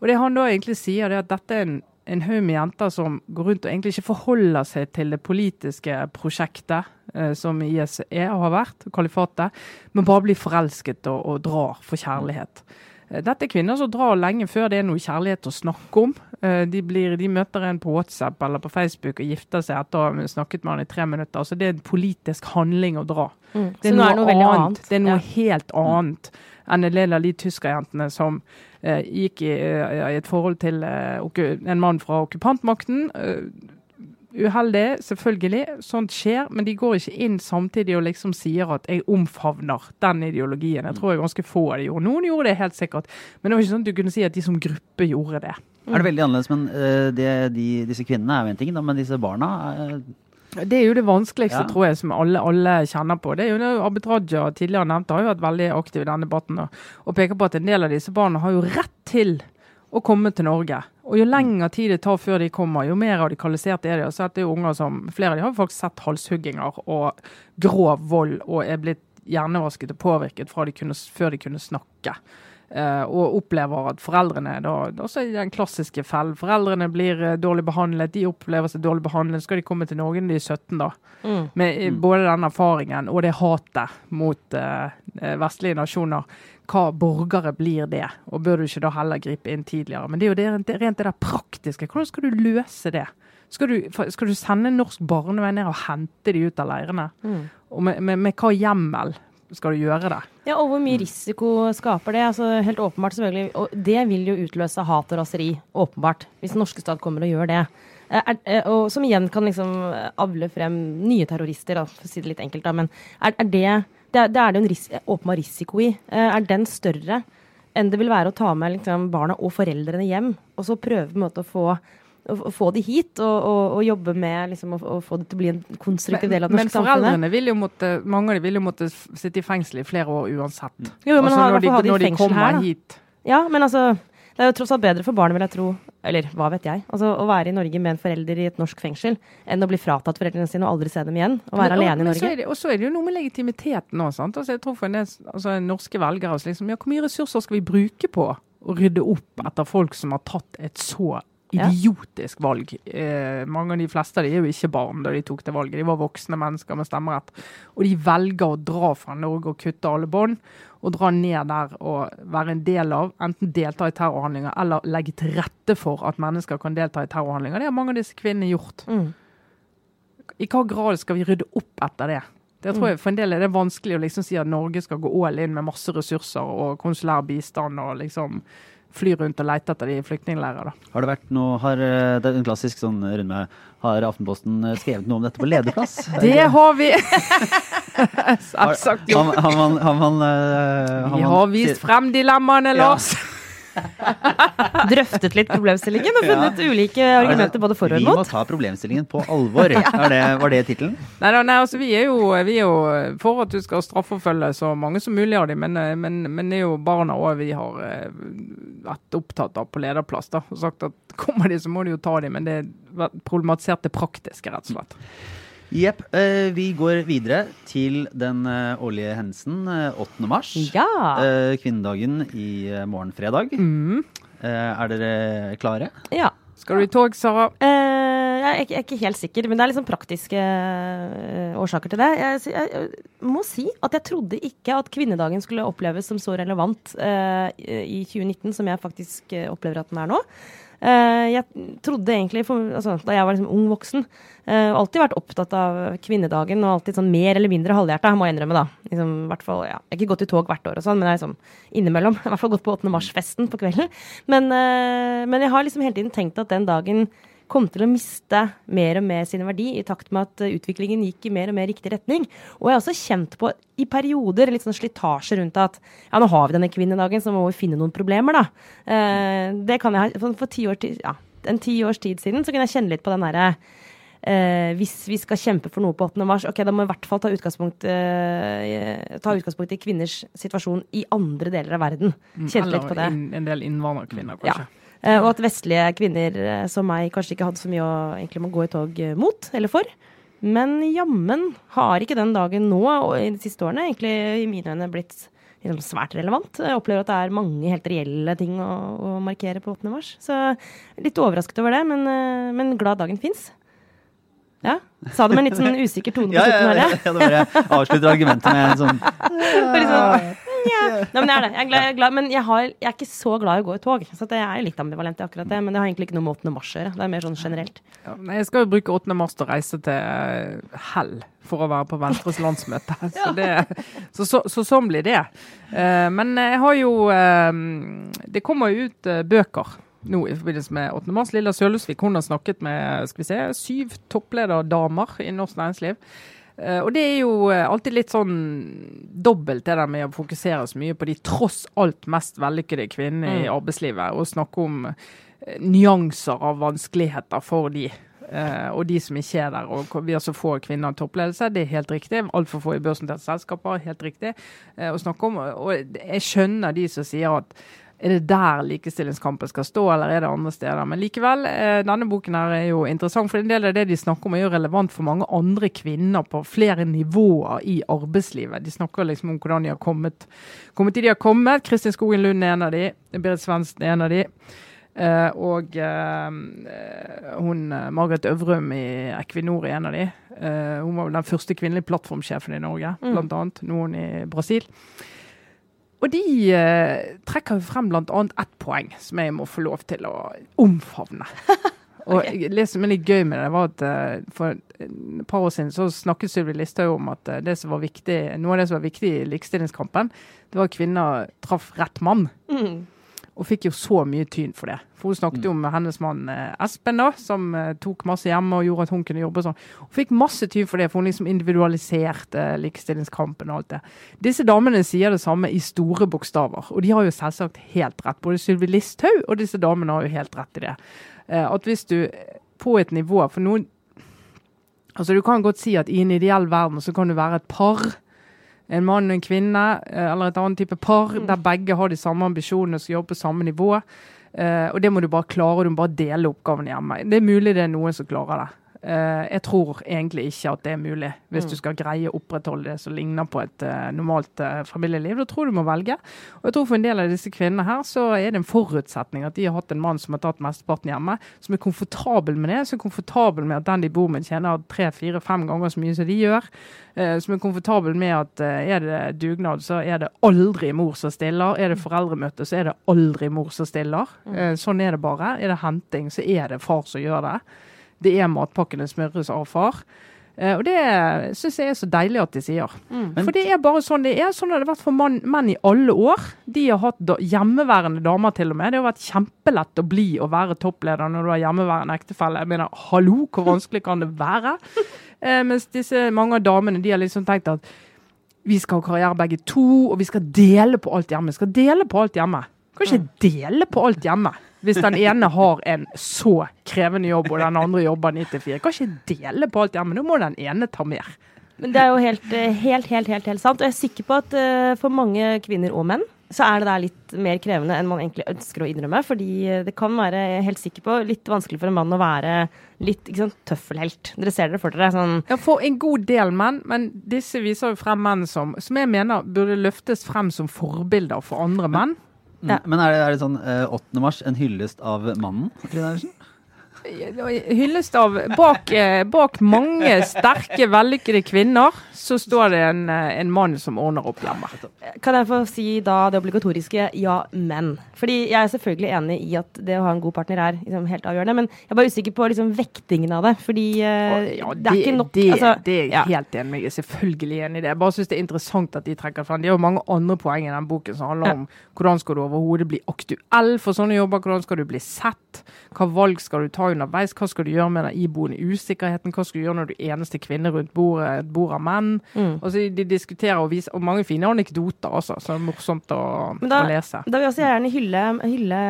Og det han da egentlig sier, det er at dette er en, en haug med jenter som går rundt og egentlig ikke forholder seg til det politiske prosjektet eh, som IS er og har vært, kalifatet, men bare blir forelsket og, og drar for kjærlighet. Eh, Dette er kvinner som drar lenge før det er noe kjærlighet å snakke om. Eh, De, blir, de møter en på WhatsApp eller på Facebook og gifter seg etter å ha snakket med han i tre minutter. Altså Det er en politisk handling å dra. Mm. Det Så nå er det noe annet. annet. Det er noe Ja. helt annet enn en del av de tyskerjentene som eh, gikk i, eh, i et forhold til eh, en mann fra okkupantmakten. Eh, uheldig, selvfølgelig. Sånt skjer. Men de går ikke inn samtidig og liksom sier at jeg omfavner den ideologien. Jeg tror jeg ganske få av de gjorde. Noen gjorde det helt sikkert. Men det var ikke sånn at du kunne si at de som gruppe gjorde det. Er det veldig annerledes, men uh, det, de, disse kvinnene er jo en ting, da, men disse barna eh, Det er jo det vanskeligste, Ja. tror jeg, som alle, alle kjenner på. Det er jo det Abid Raja tidligere nevnte, har jo vært veldig aktiv i denne debatten og, og peker på at en del av disse barna har jo rett til å komme til Norge. Og jo lengre tid det tar før de kommer, jo mer radikalisert er de. Og så er det jo unger som, Flere av de har faktisk sett halshugginger og grov vold og er blitt hjernevasket og påvirket de kunne, før de kunne snakke. Eh, og opplever at foreldrene da, også i den klassiske fellen. Foreldrene blir eh, dårlig behandlet, de opplever seg dårlig behandlet. Skal de komme til Norge når de er 17, da? Mm. Med eh, både den erfaringen og det hatet mot eh, vestlige nasjoner. Hva borgere blir det? Og bør du ikke da heller gripe inn tidligere? Men det er jo det, rent det der praktiske. Hvordan skal du løse det? Skal du, skal du sende norsk barnevern ned og hente de ut av leirene? Mm. Og med, med, med hva hjemmel skal du gjøre det? Ja, og hvor mye risiko skaper det? Altså, helt åpenbart, selvfølgelig. Og det vil jo utløse hat og raseri, åpenbart, hvis den norske stat kommer og gjør det. Eh, Er, eh, og som igjen kan liksom avle frem nye terrorister, for å si det litt enkelt. Da. Men er, er det Det det er det en ris åpenbar risiko i. Eh, Er den større enn det vil være å ta med liksom, barna og foreldrene hjem, og så prøve på en måte å få å å få de hit og, og, og jobbe med liksom, å, å få det til å bli en konstruktiv del av det men norske samfunnet. foreldrene vil jo måtte, mange av dem vil jo måtte sitte i fengsel i flere år uansett. Jo, men Altså, ha, når de, de når de kommer her, hit. Ja, men altså Det er jo tross alt bedre for barnet, vil jeg tro. Eller hva vet jeg. Altså Å være i Norge med en forelder i et norsk fengsel enn å bli fratatt foreldrene sine og aldri se dem igjen. Og være Men- alene i Norge. så det- Og så er det jo noe med legitimiteten òg. Altså, jeg tror for en del altså, norske velgere liksom, ja, Hvor mye ressurser skal vi bruke på å rydde opp etter folk som har tatt et så. Idiotisk valg? Eh, mange av de fleste av de er jo ikke barn da de tok det valget. De var voksne mennesker med stemmerett. Og de velger å dra fra Norge og kutte alle bånd. Og dra ned der og være en del av, enten delta i terrorhandlinger eller legge til rette for at mennesker kan delta i terrorhandlinger. Det har mange av disse kvinnene gjort. Mm. i hva grad skal vi rydde opp etter det? Det tror jeg For en del er det vanskelig å liksom si at Norge skal gå all in med masse ressurser og konsulær bistand og liksom fly rundt og lete etter de i flyktningleirer. Har det vært noe har, eh, Det er en klassisk sånn runde med Har Aftenposten eh, skrevet noe om dette på lederplass? Det har vi! Selvsagt. Har, har, har man, har man, eh, Vi man- har vist frem dilemmaene, Ja. Drøftet litt problemstillingen og funnet ulike argumenter både for og Vi må ta problemstillingen på alvor. er det, var det tittelen? Nei, da, nei altså, vi, er jo, vi er jo for at du skal straffeforfølge så mange som mulig av dem, men, eh, men, men det er jo barna òg vi har eh, vært opptatt av på lederplass. da, og sagt at Kommer de, så må du jo ta dem, men det er problematisert det praktiske, rett og slett. Jepp. Eh, vi går videre til den eh, årlige hendelsen eh, 8. mars. Ja. Eh, kvinnedagen i eh, morgen fredag. Mm. Eh, er dere klare? ja. Skal du i tog, Sara? Eh, jeg, er ikke, jeg er ikke helt sikker, men det er liksom praktiske eh, årsaker til det. Jeg, jeg, jeg må si at jeg trodde ikke at kvinnedagen skulle oppleves som så relevant eh, i 2019 som jeg faktisk eh, opplever at den er nå. Eh, jeg trodde egentlig, for, altså, Da jeg var liksom ung voksen, uh, alltid vært opptatt av kvinnedagen og alltid sånn mer eller mindre halvhjerta, må jeg innrømme. da. Liksom, hvert fall, ja. Jeg har ikke gått i tog hvert år, og sånn, men jeg er liksom innimellom. I hvert fall gått på 8. mars-festen på kvelden. Men, uh, men jeg har liksom hele tiden tenkt at den dagen kom til å miste mer og mer sin verdi i takt med at eh, utviklingen gikk i mer og mer riktig retning. Og jeg har også kjent på i perioder litt sånn slitasje rundt at ja, nå har vi denne kvinnedagen, så må vi finne noen problemer, da. Eh, det kan jeg ha For, for ti år ja, en ti års tid siden så kunne jeg kjenne litt på den derre Eh, hvis vi skal kjempe for noe på 8. mars, ok, da må vi i hvert fall ta utgangspunkt, eh, ta utgangspunkt i kvinners situasjon i andre deler av verden. Kjente litt på det. en del innvandrerkvinner, Ja. kanskje. Eh, og at vestlige kvinner eh, som meg kanskje ikke hadde så mye å egentlig må gå i tog eh, mot eller for. Men jammen har ikke den dagen nå og i de siste årene egentlig i mine øyne blitt svært relevant. Jeg opplever at det er mange helt reelle ting å, å markere på 8. mars. Så litt overrasket over det, men, eh, men glad dagen fins. Ja. Sa det med en litt sånn usikker tone på Ja, ja, slutten ja, her. ja, det bare avslutter argumentet med en sånn Og ja. Nei, men jeg er det. Jeg er glad, jeg er glad, men jeg, har, jeg er ikke så glad i å gå i tog. Så jeg er litt ambivalent i akkurat det. Men det har egentlig ikke noe med 8. mars å gjøre. Det er mer sånn generelt. Ja, jeg skal jo bruke 8. mars til å reise til eh, Hell for å være på Venstres landsmøte. Så, det, så, så, så sånn blir det. Eh, men jeg har jo eh, Det kommer jo ut bøker nå i forbindelse med 8. mars. Lilla Sølhusvik hun har snakket med skal vi se, syv topplederdamer i norsk næringsliv. Eh, og det er jo eh, alltid litt sånn dobbelt det der med å fokusere så mye på de tross alt mest vellykkede kvinnene i arbeidslivet, og snakke om eh, nyanser av vanskeligheter for de. og de som ikke er der. og Vi har så få kvinner i toppledelse, det er helt riktig. Altfor få i børsnoterte selskaper, helt riktig. å snakke om, og Jeg skjønner de som sier at er det der likestillingskampen skal stå, eller er det andre steder? Men likevel, eh, denne boken her er jo interessant, for en del av det de snakker om er jo relevant for mange andre kvinner på flere nivåer i arbeidslivet. De snakker liksom om hvordan de har kommet, kommet dit de har kommet. Kristin Skogen Lund er en av de, Berit Svendsen er en av de. Uh, og uh, hun Margaret Øvrum i Equinor er en av de. Uh, hun var vel den første kvinnelige plattformsjefen i Norge, blant annet. Nå er hun i Brasil. Og de eh, trekker frem bl.a. ett poeng som jeg må få lov til å omfavne. Og det som er litt gøy med det, var at eh, for et par år siden så snakket Sylvi Listhaug om at eh, det som var viktig, noe av det som var viktig i likestillingskampen, det var at kvinner traff rett mann. Og fikk jo så mye tyn for det. For hun snakket jo med hennes mann eh, Espen, da, som eh, tok masse hjemme og gjorde at hun kunne jobbe og sånn. Hun fikk masse tyn for det, for hun liksom individualiserte likestillingskampen og alt det. Disse damene sier det samme i store bokstaver, og de har jo selvsagt helt rett. Både Sylvi Listhaug og disse damene har jo helt rett i det. Eh, At hvis du på et nivå For noen Altså, du kan godt si at i en ideell verden så kan du være et par en mann og en kvinne, eh, eller et annet type par, der begge har de samme ambisjonene og skal jobbe på samme nivå. Uh, og det må du bare klare, og du må bare dele oppgaven hjemme. Det er mulig det er noen som klarer det. Eh, jeg tror egentlig ikke at det er mulig, hvis du skal greie å opprettholde det som ligner på et eh, normalt eh, familieliv. Da tror du må velge. Og jeg tror for en del av disse kvinnene her, så er det en forutsetning at de har hatt en mann som har tatt mesteparten hjemme, som er komfortabel med det, som er komfortabel med at den de bor med tjener tre, fire, fem ganger så mye som de gjør. Som er komfortabel med at er det dugnad, så er det aldri mor som stiller. Er det foreldremøte, så er det aldri mor som stiller. Eh, sånn er det bare. Er det henting, så er det far som gjør det. Det er matpakkene smøres av far. Uh, og det syns jeg er så deilig at de sier. Mm. For det er bare sånn det er. Sånn har det vært for mann, menn i alle år. De har hatt da, hjemmeværende damer til og med. Det har vært kjempelett å bli og være toppleder når du har hjemmeværende ektefelle. Jeg mener, hallo, hvor vanskelig kan det være? Uh, mens disse mange av damene de har liksom tenkt at vi skal ha karriere begge to, og vi skal dele på alt hjemme. Vi skal dele på alt hjemme. Kan ikke dele på alt hjemme. Hvis den ene har en så krevende jobb, og den andre jobber 9 til 4. Kan ikke dele på alt hjemme. Nå må den ene ta mer. Men det er jo helt, eh, helt, helt, helt, helt sant. Og jeg er sikker på at eh, for mange kvinner og menn så er det der litt mer krevende enn man egentlig ønsker å innrømme. Fordi eh, det kan være, jeg er helt sikker på, litt vanskelig for en mann å være litt ikke sant, tøffelhelt. Dere ser det for dere. sånn Ja, for en god del menn, men disse viser jo frem menn som, som jeg mener burde løftes frem som forbilder for andre menn. Ja. Men er det, er det sånn eh, 8. mars en hyllest av mannen? Trine Eilertsen? Hyllest av bak, eh, bak mange sterke, vellykkede kvinner, så står det en, eh, en mann som ordner opp hjemme. Kan jeg få si da det obligatoriske ja, men? Fordi jeg er selvfølgelig enig i at det å ha en god partner er liksom helt avgjørende, men jeg er bare usikker på liksom vektingen av det. Fordi eh, Ja, det er ikke nok det, altså, det er jeg ja. helt enig med. Jeg er selvfølgelig enig i det. Jeg bare syns det er interessant at de trekker fram. Det er jo mange andre poeng i den boken som handler om hvordan skal du overhodet bli aktuell for sånne jobber, hvordan skal du bli sett, hva valg skal du ta underveis, hva skal du gjøre med den iboende usikkerheten, hva skal du gjøre når du er eneste kvinne rundt bordet, et bord av menn. Mm. Og så De diskuterer og viser og mange fine anekdoter også, så det er morsomt å, da- å lese. Da vil jeg også gjerne hylle, hylle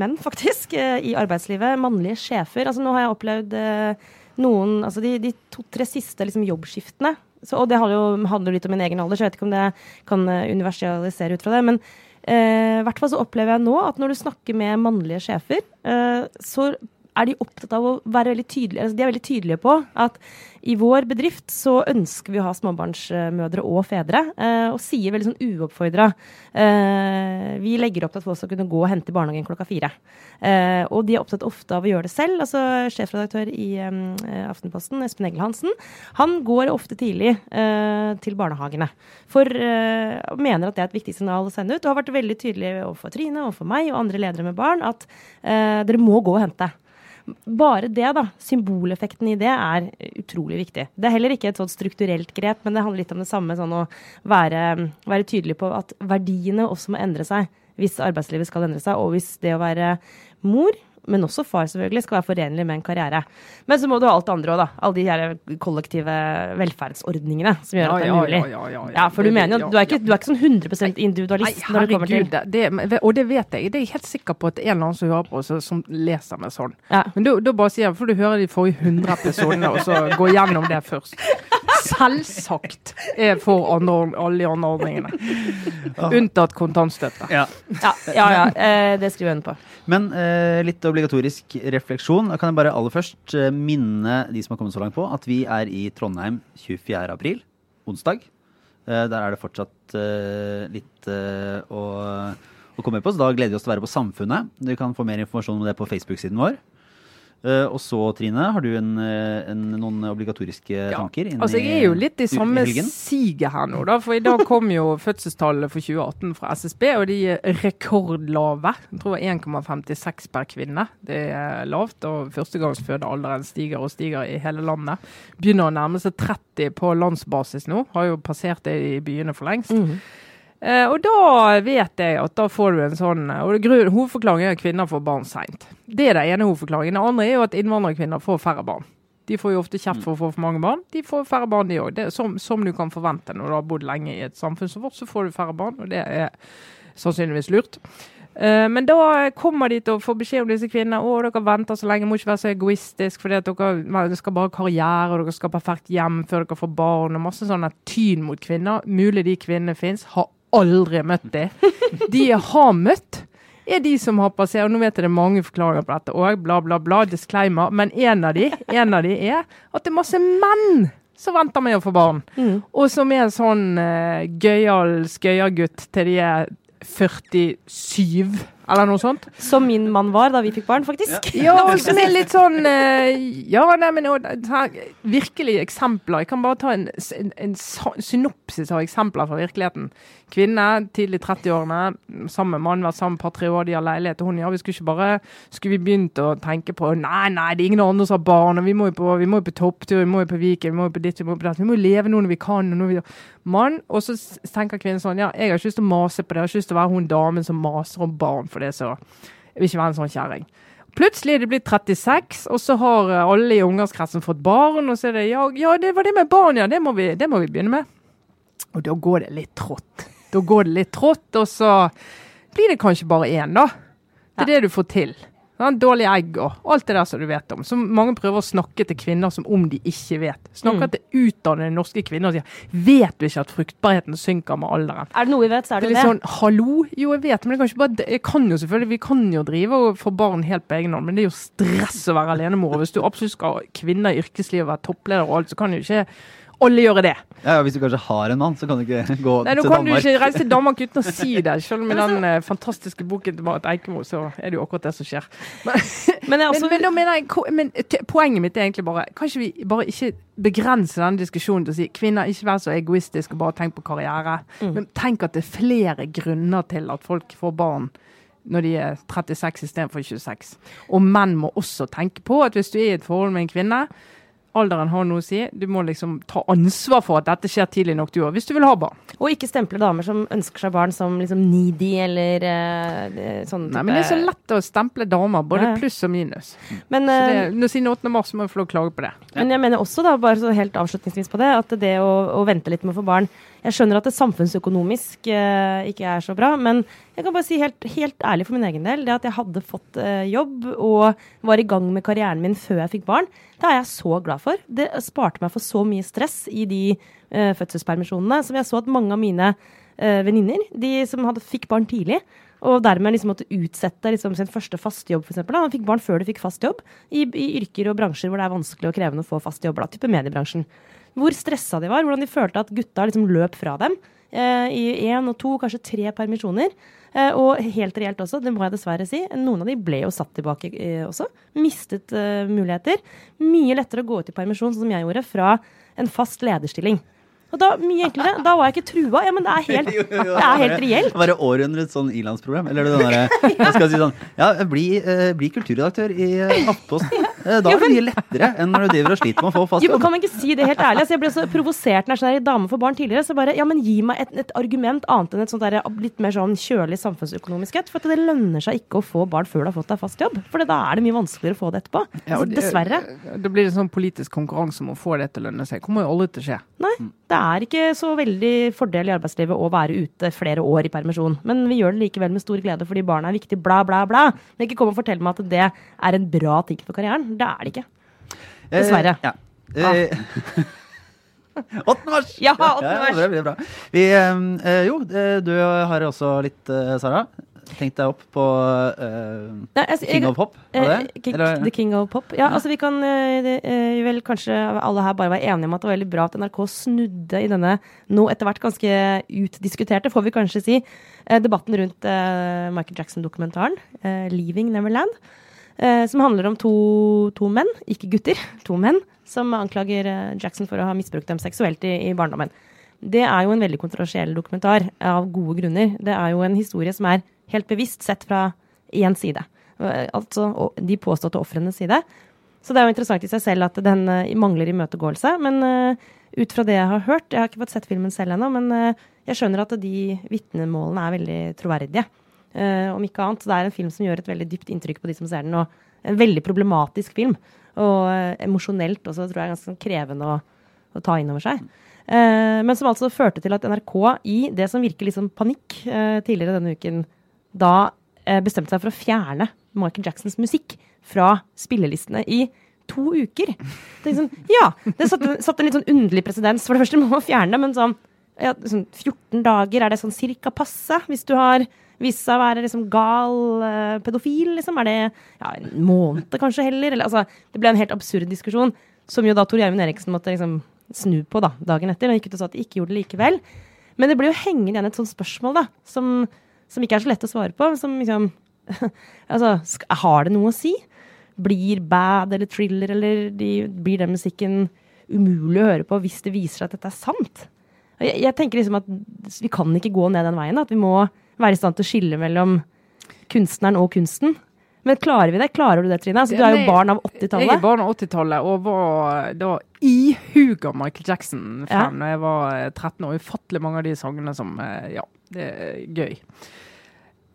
menn, faktisk, eh, i arbeidslivet. Mannlige sjefer. Altså, nå har jeg opplevd eh, noen Altså de, de to-tre siste liksom, jobbskiftene. Så, og det handler jo handler litt om min egen alder, så jeg vet ikke om det kan eh, universalisere ut fra det. Men eh, hvert fall så opplever jeg nå at når du snakker med mannlige sjefer, eh, så er de opptatt av å være veldig tydelige. Altså, de er veldig tydelige på at i vår bedrift så ønsker vi å ha småbarnsmødre og fedre, eh, og sier veldig sånn uoppfordra eh, Vi legger opp til at folk skal kunne gå og hente i barnehagen klokka fire. Eh, og de er opptatt ofte av å gjøre det selv. altså Sjefredaktør i Aftenposten, Espen Egil Hansen, han går ofte tidlig til barnehagene. For mener at det er et viktig signal å sende ut, og har vært veldig tydelig overfor Trine, overfor meg og andre ledere med barn, at dere må gå og hente. Bare det, da, symboleffekten i det, er utrolig viktig. Det er heller ikke et sånt strukturelt grep, men det handler litt om det samme, sånn å være, være tydelig på at verdiene også må endre seg hvis arbeidslivet skal endre seg, og hvis det å være mor, men også far selvfølgelig, skal være forenlig med en karriere. Men så må du ha alt det andre òg, da. Alle de her kollektive velferdsordningene som gjør at det er mulig. ja, ja, ja. Ja, for du mener jo, du er ikke, du er ikke sånn 100 individualist Nei, når det kommer til det, det, og det vet jeg. Det er jeg helt sikker på at en eller annen som hører på, oss, som leser meg sånn. Men da bare sier jeg, for du hører de forrige 100 episodene, og så gå gjennom det først. Selvsagt er for alle de andre ordningene. Unntatt kontantstøtte. Ja. Ja, ja, ja eh, det skriver jeg under på. Men eh, litt obligatorisk refleksjon. Da kan jeg bare aller først eh, minne de som har kommet så langt på, at vi er i Trondheim 24. april, onsdag. Eh, der er det fortsatt eh, litt å, å komme på, så da gleder vi oss til å være på Samfunnet. Du kan få mer informasjon om det på Facebook-siden vår. Eh, og så, Trine, har du en, eh, en, noen obligatoriske tanker? inn Altså, jeg er jo litt i samme siget her nå, da. For i dag kom jo fødselstallene for 2018 fra SSB, og de er rekordlave. Jeg tror det var 1,56 per kvinne. Det er lavt, og førstegangsfødealderen stiger og stiger i hele landet. Begynner å nærme seg 30 på landsbasis nå. Har jo passert det i byene for lengst. Mhm. Eh, og da vet jeg at da får du en sånn Og grunn, Hovedforklaringen er at kvinner får barn seint. Det er den ene hovedforklaringen. Den andre er jo at innvandrerkvinner får færre barn. De får jo ofte kjeft for å få for mange barn. De får færre barn, de òg. Som, som du kan forvente når du har bodd lenge i et samfunn som vårt, så får du færre barn, og det er sannsynligvis lurt. Eh, Men da kommer de til å få beskjed om disse kvinnene å dere venter så lenge, må ikke være så egoistisk, fordi at dere, skal bare ha karriere, og dere skal ha perfekt hjem før dere får barn, og masse sånne tyn mot kvinner. Mulig de kvinnene fins. Aldri møtt de. De jeg har møtt, er de som har passert. og Nå vet jeg det er mange forklaringer på dette òg, bla, bla, bla, disclaimer. Men en av de, en av de er at det er masse menn som venter med å få barn. Mm. Og som er en sånn uh, gøyal skøyergutt til de er 47. Eller noe sånt. Som min mann var da vi fikk barn, faktisk. Ja, og som er litt sånn eh, Ja, nei, men virkelig eksempler. Jeg kan bare ta en, en, en synopsis av eksempler fra virkeligheten. Kvinne, tidlig 30-årene, sammen med mann, vært sammen et par-tre år, de har leilighet. Og hun ja, vi skulle ikke bare Skulle vi begynt å tenke på Nei, nei, det er ingen andre som har barn, og vi må jo på, vi må jo på topptur, vi må jo på Viken, vi må jo på ditt, vi må jo på datt. Vi må jo leve nå når vi kan. Og når vi, mann, og så tenker kvinnen sånn Ja, jeg har ikke lyst til å mase på det, jeg har ikke lyst til å være hun damen som maser om barn for det, så jeg vil ikke være en sånn kjerring. Plutselig er det blitt 36, og så har eh, alle i ungdomskretsen fått barn. Og så er det ja, ja, det var det med barn, ja. Det må vi, det må vi begynne med. Og da går det litt trått. Da går det litt trått, og så blir det kanskje bare én, da. Det er det du får til. Dårlige egg og alt det der som du vet om. Som mange prøver å snakke til kvinner som om de ikke vet. Snakker Mm. til utdannede norske kvinner og sier Vet du ikke at fruktbarheten synker med alderen? Er det noe vi vet, så er Det det er det. litt sånn, hallo? Jo, jeg vet, men jeg kan bare Jeg kan jo selvfølgelig, vi kan jo drive og få barn helt på egen hånd, men det er jo stress å være alenemor. Og hvis du absolutt skal ha kvinner i yrkeslivet og være toppleder og alt, så kan jo ikke alle gjøre det. Ja, ja, Hvis du kanskje har en mann, så kan du ikke gå Nei, Nå kan du ikke reise til Danmark uten å si det. Selv med den uh, fantastiske boken til Marit Eikemo, så er det jo akkurat det som skjer. Men, Men er men, men, mener jeg, men poenget mitt er egentlig bare Kan ikke vi bare ikke begrense denne diskusjonen til å si kvinner, ikke vær så egoistisk og bare tenk på karriere. Mm. Men tenk at det er flere grunner til at folk får barn når de er 36 istedenfor 26. Og menn må også tenke på at hvis du er i et forhold med en kvinne, alderen har noe å si, du må liksom ta ansvar for at dette skjer tidlig nok du òg, hvis du vil ha barn. Og ikke stemple damer som ønsker seg barn som liksom needy eller uh, sånn type Nei, men det er så lett å stemple damer, både Ja, ja. pluss og minus. Men, Så det, eh, siden 8. mars må vi få lov å klage på det. Men jeg mener også, da, bare så helt avslutningsvis på det, at det å, å vente litt med å få barn Jeg skjønner at det samfunnsøkonomisk eh, ikke er så bra, men jeg kan bare si helt, helt ærlig for min egen del, det at jeg hadde fått eh, jobb og var i gang med karrieren min før jeg fikk barn, det er jeg så glad for. Det sparte meg for så mye stress i de eh, fødselspermisjonene, som jeg så at mange av mine eh, venninner, de som hadde, fikk barn tidlig, og dermed liksom måtte utsette liksom sin første faste jobb, f.eks. Han fikk barn før de fikk fast jobb, i, i yrker og bransjer hvor det er vanskelig og krevende å få fast jobb, da, type mediebransjen. Hvor stressa de var, hvordan de følte at gutta liksom løp fra dem eh, i én og to, kanskje tre permisjoner. Eh, og helt reelt også, det må jeg dessverre si, noen av de ble jo satt tilbake eh, også. Mistet eh, muligheter. Mye lettere å gå ut i permisjon, sånn som jeg gjorde, fra en fast lederstilling. Og da, mye enklere. Da var jeg ikke trua. Ja, men det er helt, det er helt reelt. Bare århundrets sånn ilandsproblem. Eller er det den derre Jeg skal si sånn Ja, bli, eh, bli kulturredaktør i eh, Aftenposten. Eh, Da er det mye lettere enn når du driver og sliter med å få fast Jo, men jobb. kan man ikke si det helt ærlig? Altså, jeg ble så provosert når jeg sånn, dame for barn tidligere. Så bare, ja, men gi meg et, et argument annet enn et sånt der, litt mer sånn kjølig samfunnsøkonomisk et. For at det lønner seg ikke å få barn før du har fått deg fast jobb. For da er det mye vanskeligere å få det etterpå. Ja, altså, og det- dessverre. Da blir en sånn politisk konkurranse om å få det til å lønne seg. Kommer jo aldri til å skje. Nei, det er ikke så veldig fordel i arbeidslivet å være ute flere år i permisjon. Men vi gjør det likevel med stor glede fordi barna er viktig, bla, bla, bla. Men ikke kom og fortell meg at det er en bra ting for karrieren. Det er det ikke. Dessverre. Eh, ja. Eh, 8. mars! Ja, 8. mars. Ja, det blir bra. Vi, eh, eh, jo, eh, du har også litt, eh, Sara. Tenkt deg opp på uh, Nei, altså, jeg- King of Pop? Var det? Eh, King, the King of Pop. Ja, altså vi kan det, eh, vel kanskje alle her bare være enige om at det var veldig bra at NRK snudde i denne nå etter hvert ganske utdiskuterte, får vi kanskje si, debatten rundt uh, Michael Jackson-dokumentaren uh, 'Leaving Neverland'. som handler om to, to menn, ikke gutter, to menn, som anklager Jackson for å ha misbrukt dem seksuelt i, i barndommen. Det er jo en veldig kontroversiell dokumentar, av gode grunner. Det er jo en historie som er helt bevisst sett fra én side. Altså de påståtte ofrenes side. Så det er jo interessant i seg selv at den eh, mangler imøtegåelse. Men eh, ut fra det jeg har hørt, jeg har ikke fått sett filmen selv ennå, men eh, jeg skjønner at de vitnemålene er veldig troverdige. Om ikke annet. Så Det er en film som gjør et veldig dypt inntrykk på de som ser den, og en veldig problematisk film. Og emosjonelt også, tror jeg, er ganske sånn krevende å, å ta inn over seg. Men som altså førte til at NRK i det som virker litt som panikk tidligere denne uken, da eh, bestemte seg for å fjerne Michael Jacksons musikk fra spillelistene i to uker. Det, sånn, ja, det satte, satte en litt sånn underlig presedens. For det første må man fjerne, men sånn, ja, sånn 14 dager, er det sånn cirka passe? Hvis du har vist seg å være liksom gal eh, pedofil, liksom? Er det ja, en måned kanskje heller? Eller, altså, det ble en helt absurd diskusjon, som jo da Tor Gjermund Eriksen måtte liksom snu på da, dagen etter. Og gikk ut og sa at de ikke gjorde det likevel. Men det ble jo hengende igjen et sånt spørsmål da, som, som ikke er så lett å svare på. Som liksom Altså, har det noe å si? Blir bad eller thriller eller de, blir den musikken umulig å høre på hvis det viser seg at dette er sant? Jeg, jeg tenker liksom at vi kan ikke gå ned den veien. At vi må være i stand til å skille mellom kunstneren og kunsten. Men klarer vi det? Klarer du det, Trine? Altså, du er jo barn av 80-tallet. Jeg er 80-tallet. barn av 80-tallet og var da ihuga Michael Jackson-fan da jeg var eh, 13 år. Ufattelig mange av de sangene som eh, Ja, det er gøy.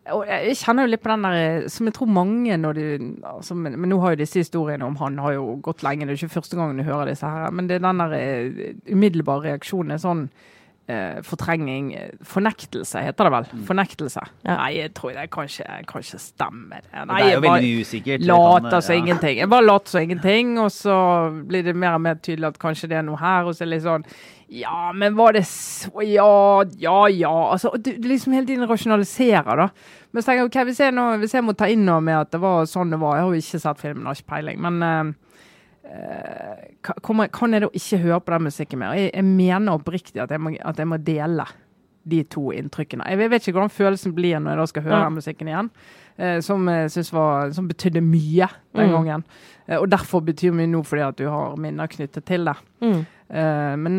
Jeg kjenner jo litt på den der eh, som jeg tror mange de altså, men, men nå har jo disse historiene om han har jo gått lenge, det er ikke første gangen du hører disse her. Men det er den der eh, umiddelbare reaksjonen er sånn eh, fortrenging eh, Fornektelse heter det vel. Fornektelse. Ja. Nei, jeg tror det kanskje, ikke stemmer. det. Nei, det er jo veldig usikkert. Later kan- som ja. ingenting. Jeg bare later som ingenting, og så blir det mer og mer tydelig at kanskje det er noe her. Og så er det litt sånn Ja, men var det så Ja, ja, ja. Altså, du, du liksom hele tiden rasjonaliserer, da. Men så tenker jeg, ok, hvis jeg, nå, hvis jeg må ta inn noe med at det var sånn det var Jeg har jo ikke sett filmen, har ikke peiling. Men kommer, kan jeg da ikke høre på den musikken mer? Jeg, jeg mener oppriktig at jeg, må, at jeg må dele de to inntrykkene. Jeg vet ikke hvordan følelsen blir når jeg da skal høre Ja. musikken igjen. Eh, som var, som betydde mye den Mm. gangen. Eh, og derfor betyr mye nå fordi at du har minner knyttet til det. Mm. Eh, men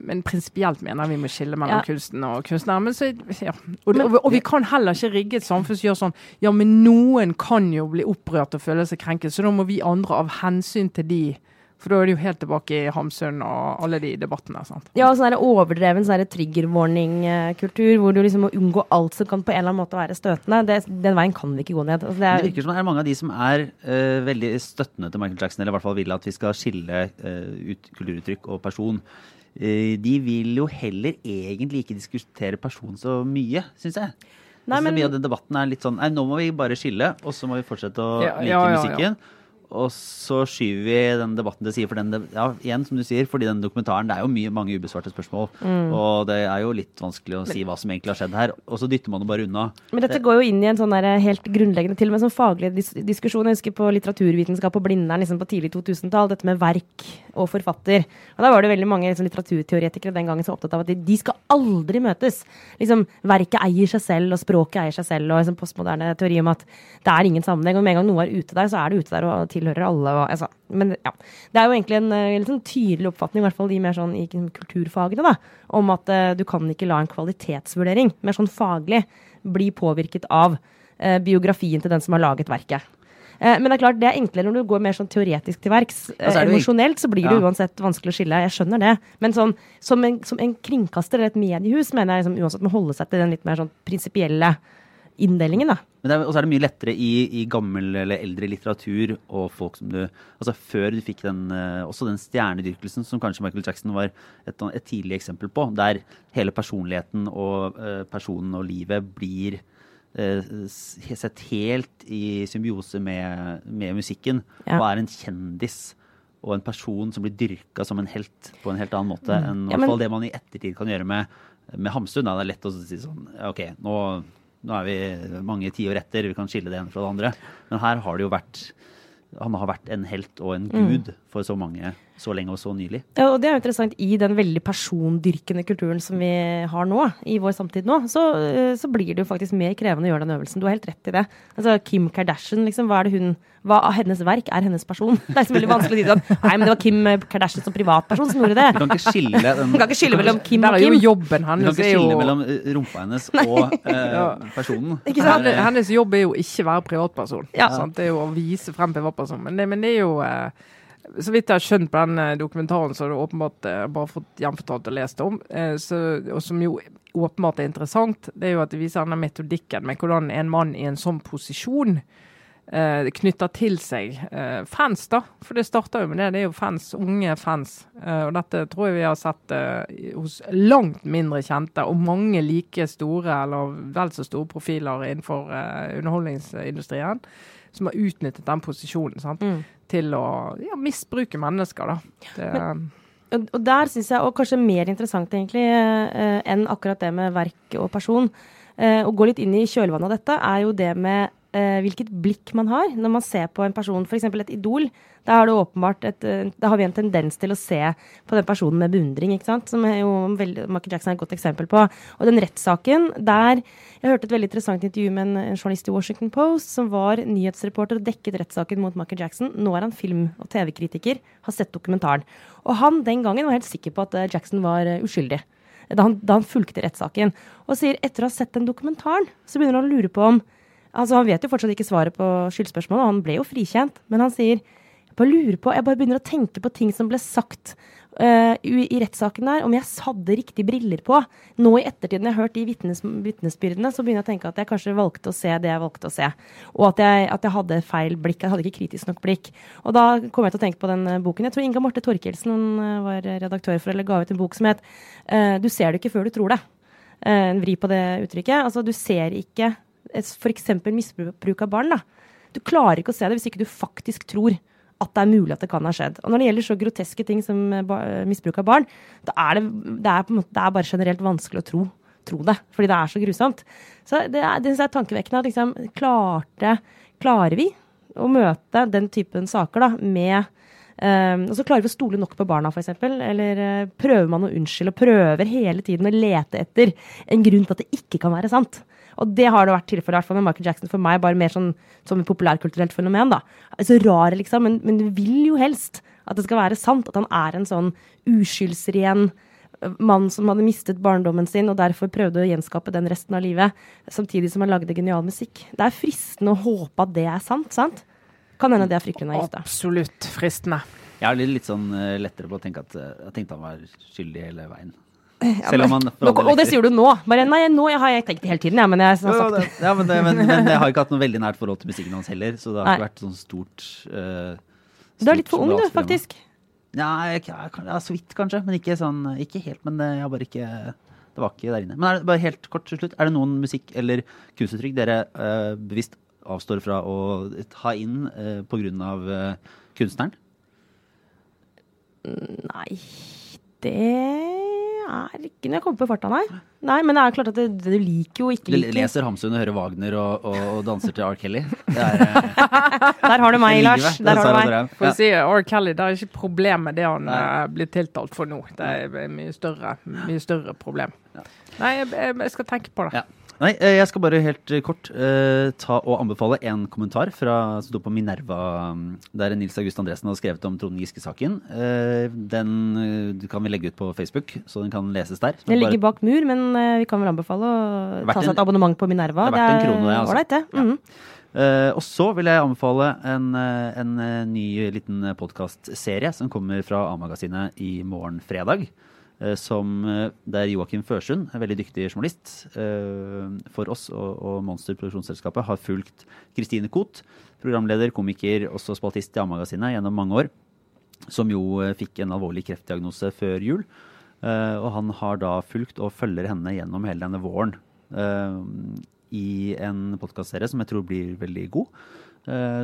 men prinsipielt mener vi må skille mellom Ja. kunsten og kunstneren. Men så, ja. og, og, og vi kan heller ikke rigge et samfunn som gjør sånn Ja, men noen kan jo bli opprørt og føle seg krenket, så da må vi andre av hensyn til de For da er det jo helt tilbake i Hamsun og alle de debattene. sant? Ja, og sånn der overdreven sånn trigger warning-kultur, hvor du liksom må unngå alt som kan på en eller annen måte være støtende. Det, den veien kan vi ikke gå ned. Altså, det er, Det virker som det er mange av de som er uh, veldig støttende til Michael Jackson, eller i hvert fall vil at vi skal skille uh, ut kulturuttrykk og person. Uh, de vil jo heller egentlig ikke diskutere person så mye, syns jeg. Nei, altså, men- Mye av den debatten er litt sånn Nei, nå må vi bare skille, og så må vi fortsette å Ja, like ja, ja, ja. musikken. Og så skyver vi den debatten til side, for den, ja, igjen som du sier, fordi den dokumentaren Det er jo mye, mange ubesvarte spørsmål, Mm. og det er jo litt vanskelig å si hva som egentlig har skjedd her. Og så dytter man det bare unna. Men dette går jo inn i en sånn der helt grunnleggende, til og med sånn faglig dis diskusjon. Jeg husker på litteraturvitenskap og Blindern liksom på tidlig 2000-tall, dette med verk og forfatter. Og da var det veldig mange liksom, litteraturteoretikere den gangen som var opptatt av at de, de skal aldri møtes. Liksom, verket eier seg selv, og språket eier seg selv, og liksom, postmoderne teori om at det er ingen sammenheng. Og med en gang noe er ute der, så er det ute der og tilhører alle. Og, altså, men ja, det er jo egentlig en eh, litt sånn tydelig oppfatning, i hvert fall de mer sånn i kulturfagene, da, om at uh, du kan ikke la en kvalitetsvurdering, mer sånn faglig, bli påvirket av uh, biografien til den som har laget verket. Men det er klart, det er enklere når du går mer sånn teoretisk til verks. Ja, så det jo emosjonelt så blir det Ja. uansett vanskelig å skille. Jeg skjønner det. Men sånn, som, en, som en kringkaster eller et mediehus mener jeg liksom, uansett må holde seg til den litt mer sånn prinsipielle inndelingen. da. Og så er, det mye lettere i, i gammel eller eldre litteratur og folk som du Altså før du fikk den eh, også den stjernedyrkelsen som kanskje Michael Jackson var et, et tidlig eksempel på, der hele personligheten og eh, personen og livet blir eh, sett helt i symbiose med, med musikken, Ja. og er en kjendis. Og en person som blir dyrka som en helt på en helt annen måte enn Ja, men- det man i ettertid kan gjøre med, med Hamsun. Da. Det er lett å si sånn OK, nå, nå er vi mange tiår etter, vi kan skille det ene fra det andre. Men her har det jo vært Han har vært en helt og en gud for så mange så lenge og så nylig. Ja, og det er jo interessant i den veldig persondyrkende kulturen som vi har nå, i vår samtid nå, så, eh, så blir det jo faktisk mer krevende å gjøre den øvelsen. Du har helt rett i det. Altså Kim Kardashian, liksom, hva er det hun hva av hennes verk er hennes person? Det er så veldig vanskelig å si sånn Nei, men det var Kim Kardashian som privatperson som gjorde det. Du kan ikke skille den Du kan ikke skille mellom Kim Der og er jo Kim. hans. Du kan ikke jo skille mellom eh, rumpa hennes og eh, personen. Ikke sant? Det er- Hennes jobb er jo ikke være privatperson. Ja. Sant? Det er jo å vise frem privatpersonen. Men men det er jo eh, Så vidt jeg har skjønt på den eh, dokumentaren, har du åpenbart eh, bare fått gjenfortalt og lest om, eh, så, og som jo åpenbart er interessant, det er jo at det viser denne metodikken med hvordan en mann i en sånn posisjon eh, knytter til seg eh, fans, da. For det starter jo med det. Det er jo fans, unge fans. Eh, og dette tror jeg vi har sett hos langt mindre kjente, og mange like store eller vel så store profiler innenfor underholdningsindustrien, som har utnyttet den posisjonen sant? Mm. til å ja, misbruke mennesker, da. Det, Og, og der syns jeg, og kanskje mer interessant egentlig eh, enn akkurat det med verk og person, eh, å gå litt inn i kjølvannet av dette, er jo det med eh, hvilket blikk man har når man ser på en person, f.eks. et idol. Da har, et, eh, da har vi en tendens til å se på den personen med beundring, ikke sant? som jo veldig, Michael Jackson er et godt eksempel på. Og den rettssaken der Jeg hørte et veldig interessant intervju med en, en journalist i Washington Post som var nyhetsreporter og dekket rettssaken mot Michael Jackson. Nå er han film- og TV-kritiker, har sett dokumentaren. Og han den gangen var helt sikker på at eh, Jackson var eh, uskyldig da han, da han fulgte rettssaken. Og sier etter å ha sett den dokumentaren, så begynner han å lure på om Altså, Han vet jo fortsatt ikke svaret på skyldspørsmålet, og han ble jo frikjent. Men han sier jeg bare lurer på, jeg bare begynner å tenke på ting som ble sagt uh, i, i rettssaken der, om jeg hadde riktige briller på. Nå i ettertid, når jeg har hørt de vitnes, vitnesbyrdene, så begynner jeg å tenke at jeg kanskje valgte å se det jeg valgte å se. Og at jeg, at jeg hadde feil blikk. Jeg hadde ikke kritisk nok blikk. Og da kom jeg til å tenke på den uh, boken. Jeg tror Inga Marte Torkelsen hun var redaktør for, eller ga ut en bok som het Du ser det ikke før du tror det. en vri på det uttrykket. Altså, du ser ikke f.eks. misbruk av barn. da. Du klarer ikke å se det hvis ikke du faktisk tror at det er mulig at det kan ha skjedd. Og når det gjelder så groteske ting som eh, misbruk av barn, da er det, det, er, måte, det er bare generelt vanskelig å tro, tro, det. Fordi det er så grusomt. Så det er, det er tankevekkende at liksom, klarte, klarer vi å møte den typen saker da, med Um, og så klarer vi å stole nok på barna, f.eks. Eller uh, prøver man å unnskylde og prøver hele tiden å lete etter en grunn til at det ikke kan være sant. Og det har det vært tilfellet hvert fall med Michael Jackson for meg, bare mer sånn som et populærkulturelt fenomen. da. Så rar, liksom, men, men, du vil jo helst at det skal være sant. At han er en sånn uskyldsren eh, mann som hadde mistet barndommen sin og derfor prøvde å gjenskape den resten av livet, samtidig som han lagde genial musikk. Det er fristende å håpe at det er sant, sant? Kan hende det er fryktelig naivt, da. Absolutt fristende. Jeg er litt, litt sånn uh, lettere på å tenke at uh, jeg tenkte han var skyldig hele veien. Selv om man nå, Og det sier du nå. Bare, nei, nå har jeg tenkt det hele tiden, ja, men jeg har sagt det. Ja, men, det, men, men, jeg har ikke hatt noe veldig nært forhold til musikken hans heller, så det har nei. ikke vært sånn stort, uh, stort Du er litt for ung, du, faktisk. Ja, ja, så vidt, kanskje. Men ikke sånn Ikke helt, men jeg har bare ikke Det var ikke der inne. Men er det, bare helt kort til slutt, er det noen musikk eller kunstuttrykk dere uh, bevisst avstår fra å ta inn uh, av uh, kunstneren? Nei, det er ikke når jeg kommer på farta, nei. nei. Men det er klart at det, du liker jo ikke liker. Du leser Hamsun og hører Wagner og, og, og danser til R. Kelly. Er, eh, Der har du meg, Lars. Der har du meg. For å si R. Kelly, det er ikke problem med det han nei. Eh, blir tiltalt for nå. Det er mye større, mye større problem. Nei, jeg, jeg skal tenke på det. Ja. Nei, eh, jeg skal bare helt eh, kort uh, ta og anbefale en kommentar fra, som sto på Minerva, mm, der Nils August Andresen har skrevet om Trond Giske-saken. Uh, den uh, kan vi legge ut på Facebook, så den kan leses der. Den ligger bak mur, men vi kan vel anbefale å ta seg et abonnement på Minerva. Det er verdt en krone, det. Altså. Det. -hmm. Uh, og så vil jeg anbefale en, en, en ny liten podkastserie som kommer fra A-magasinet i morgen fredag. Eh, som, eh, der Joakim Førsund, en veldig dyktig journalist eh, for oss og, og Monster produksjonsselskapet, har fulgt Kristine Koht, programleder, komiker, også spaltist i A-magasinet gjennom mange år, som jo fikk en alvorlig kreftdiagnose før jul. Og han har da fulgt og følger henne gjennom hele denne våren i en podkastserie som jeg tror blir veldig god.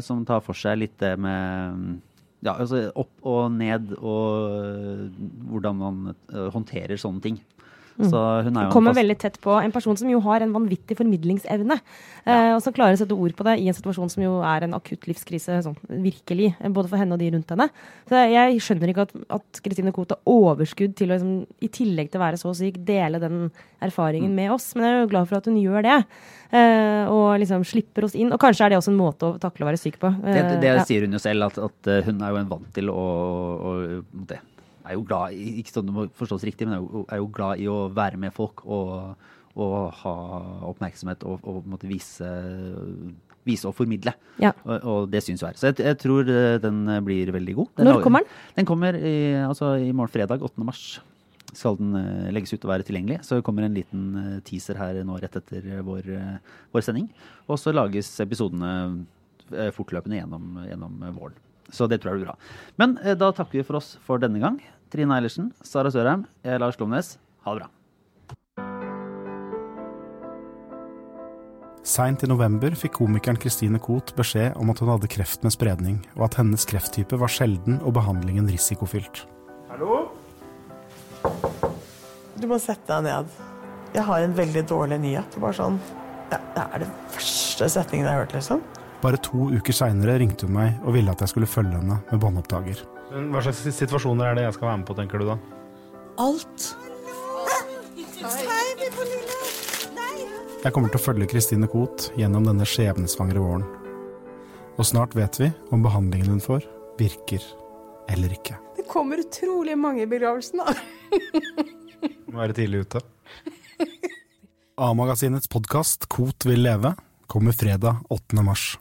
Som tar for seg litt det med ja, altså opp og ned og øh, hvordan man øh, håndterer sånne ting. Mm. Så hun er jo Kommer veldig tett på en person som jo har en vanvittig formidlingsevne. Ja. Eh, og som klarer å sette ord på det i en situasjon som jo er en akutt livskrise. Sånn, virkelig. Eh, både for henne og de rundt henne. Så jeg skjønner ikke at Kristine Koht har overskudd til å, liksom, i tillegg til å være så syk, dele den erfaringen mm. med oss. Men jeg er jo glad for at hun gjør det. Uh, og liksom slipper oss inn. Og kanskje er det også en måte å takle å være syk på. Uh, det, det ja. sier hun jo selv, at, at, hun er jo en vant til å, å det. Er jo glad i, ikke sånn det må forstås riktig, men er jo, er jo glad i å være med folk og, og ha oppmerksomhet og, og måtte vise, vise og formidle. Ja. Og, og, det syns jo her. Så jeg, jeg, tror den blir veldig god. Den Når kommer den? Den kommer i, altså, i morgen fredag, 8. mars skal den eh, legges ut og være tilgjengelig. Så kommer en liten eh, teaser her nå rett etter vår, eh, vår sending. Og så lages episodene fortløpende gjennom, gjennom, våren. Så det tror jeg blir bra. Men da takker vi for oss for denne gang. Trine Eilertsen, Sara Sørheim, jeg er Lars Klomnes. Ha det bra. Seint i november fikk komikeren Christine Koht beskjed om at hun hadde kreft med spredning, og at hennes krefttype var sjelden og behandlingen risikofylt. Hallo? Du må sette deg ned. Jeg har en veldig dårlig nyhet. Bare sånn Det, det er den verste setningen jeg har hørt, liksom. Bare to uker seinere ringte hun meg og ville at jeg skulle følge henne med båndopptaker. Hva slags situasjoner er det jeg skal være med på, tenker du da? Alt. Jeg kommer til å følge Kristine Koht gjennom denne skjebnesvangre våren. Og snart vet vi om behandlingen hun får, virker eller ikke. Det kommer utrolig mange i begravelsen, da. Må være tidlig ute. A-magasinets podkast Kot vil leve kommer fredag 8. mars.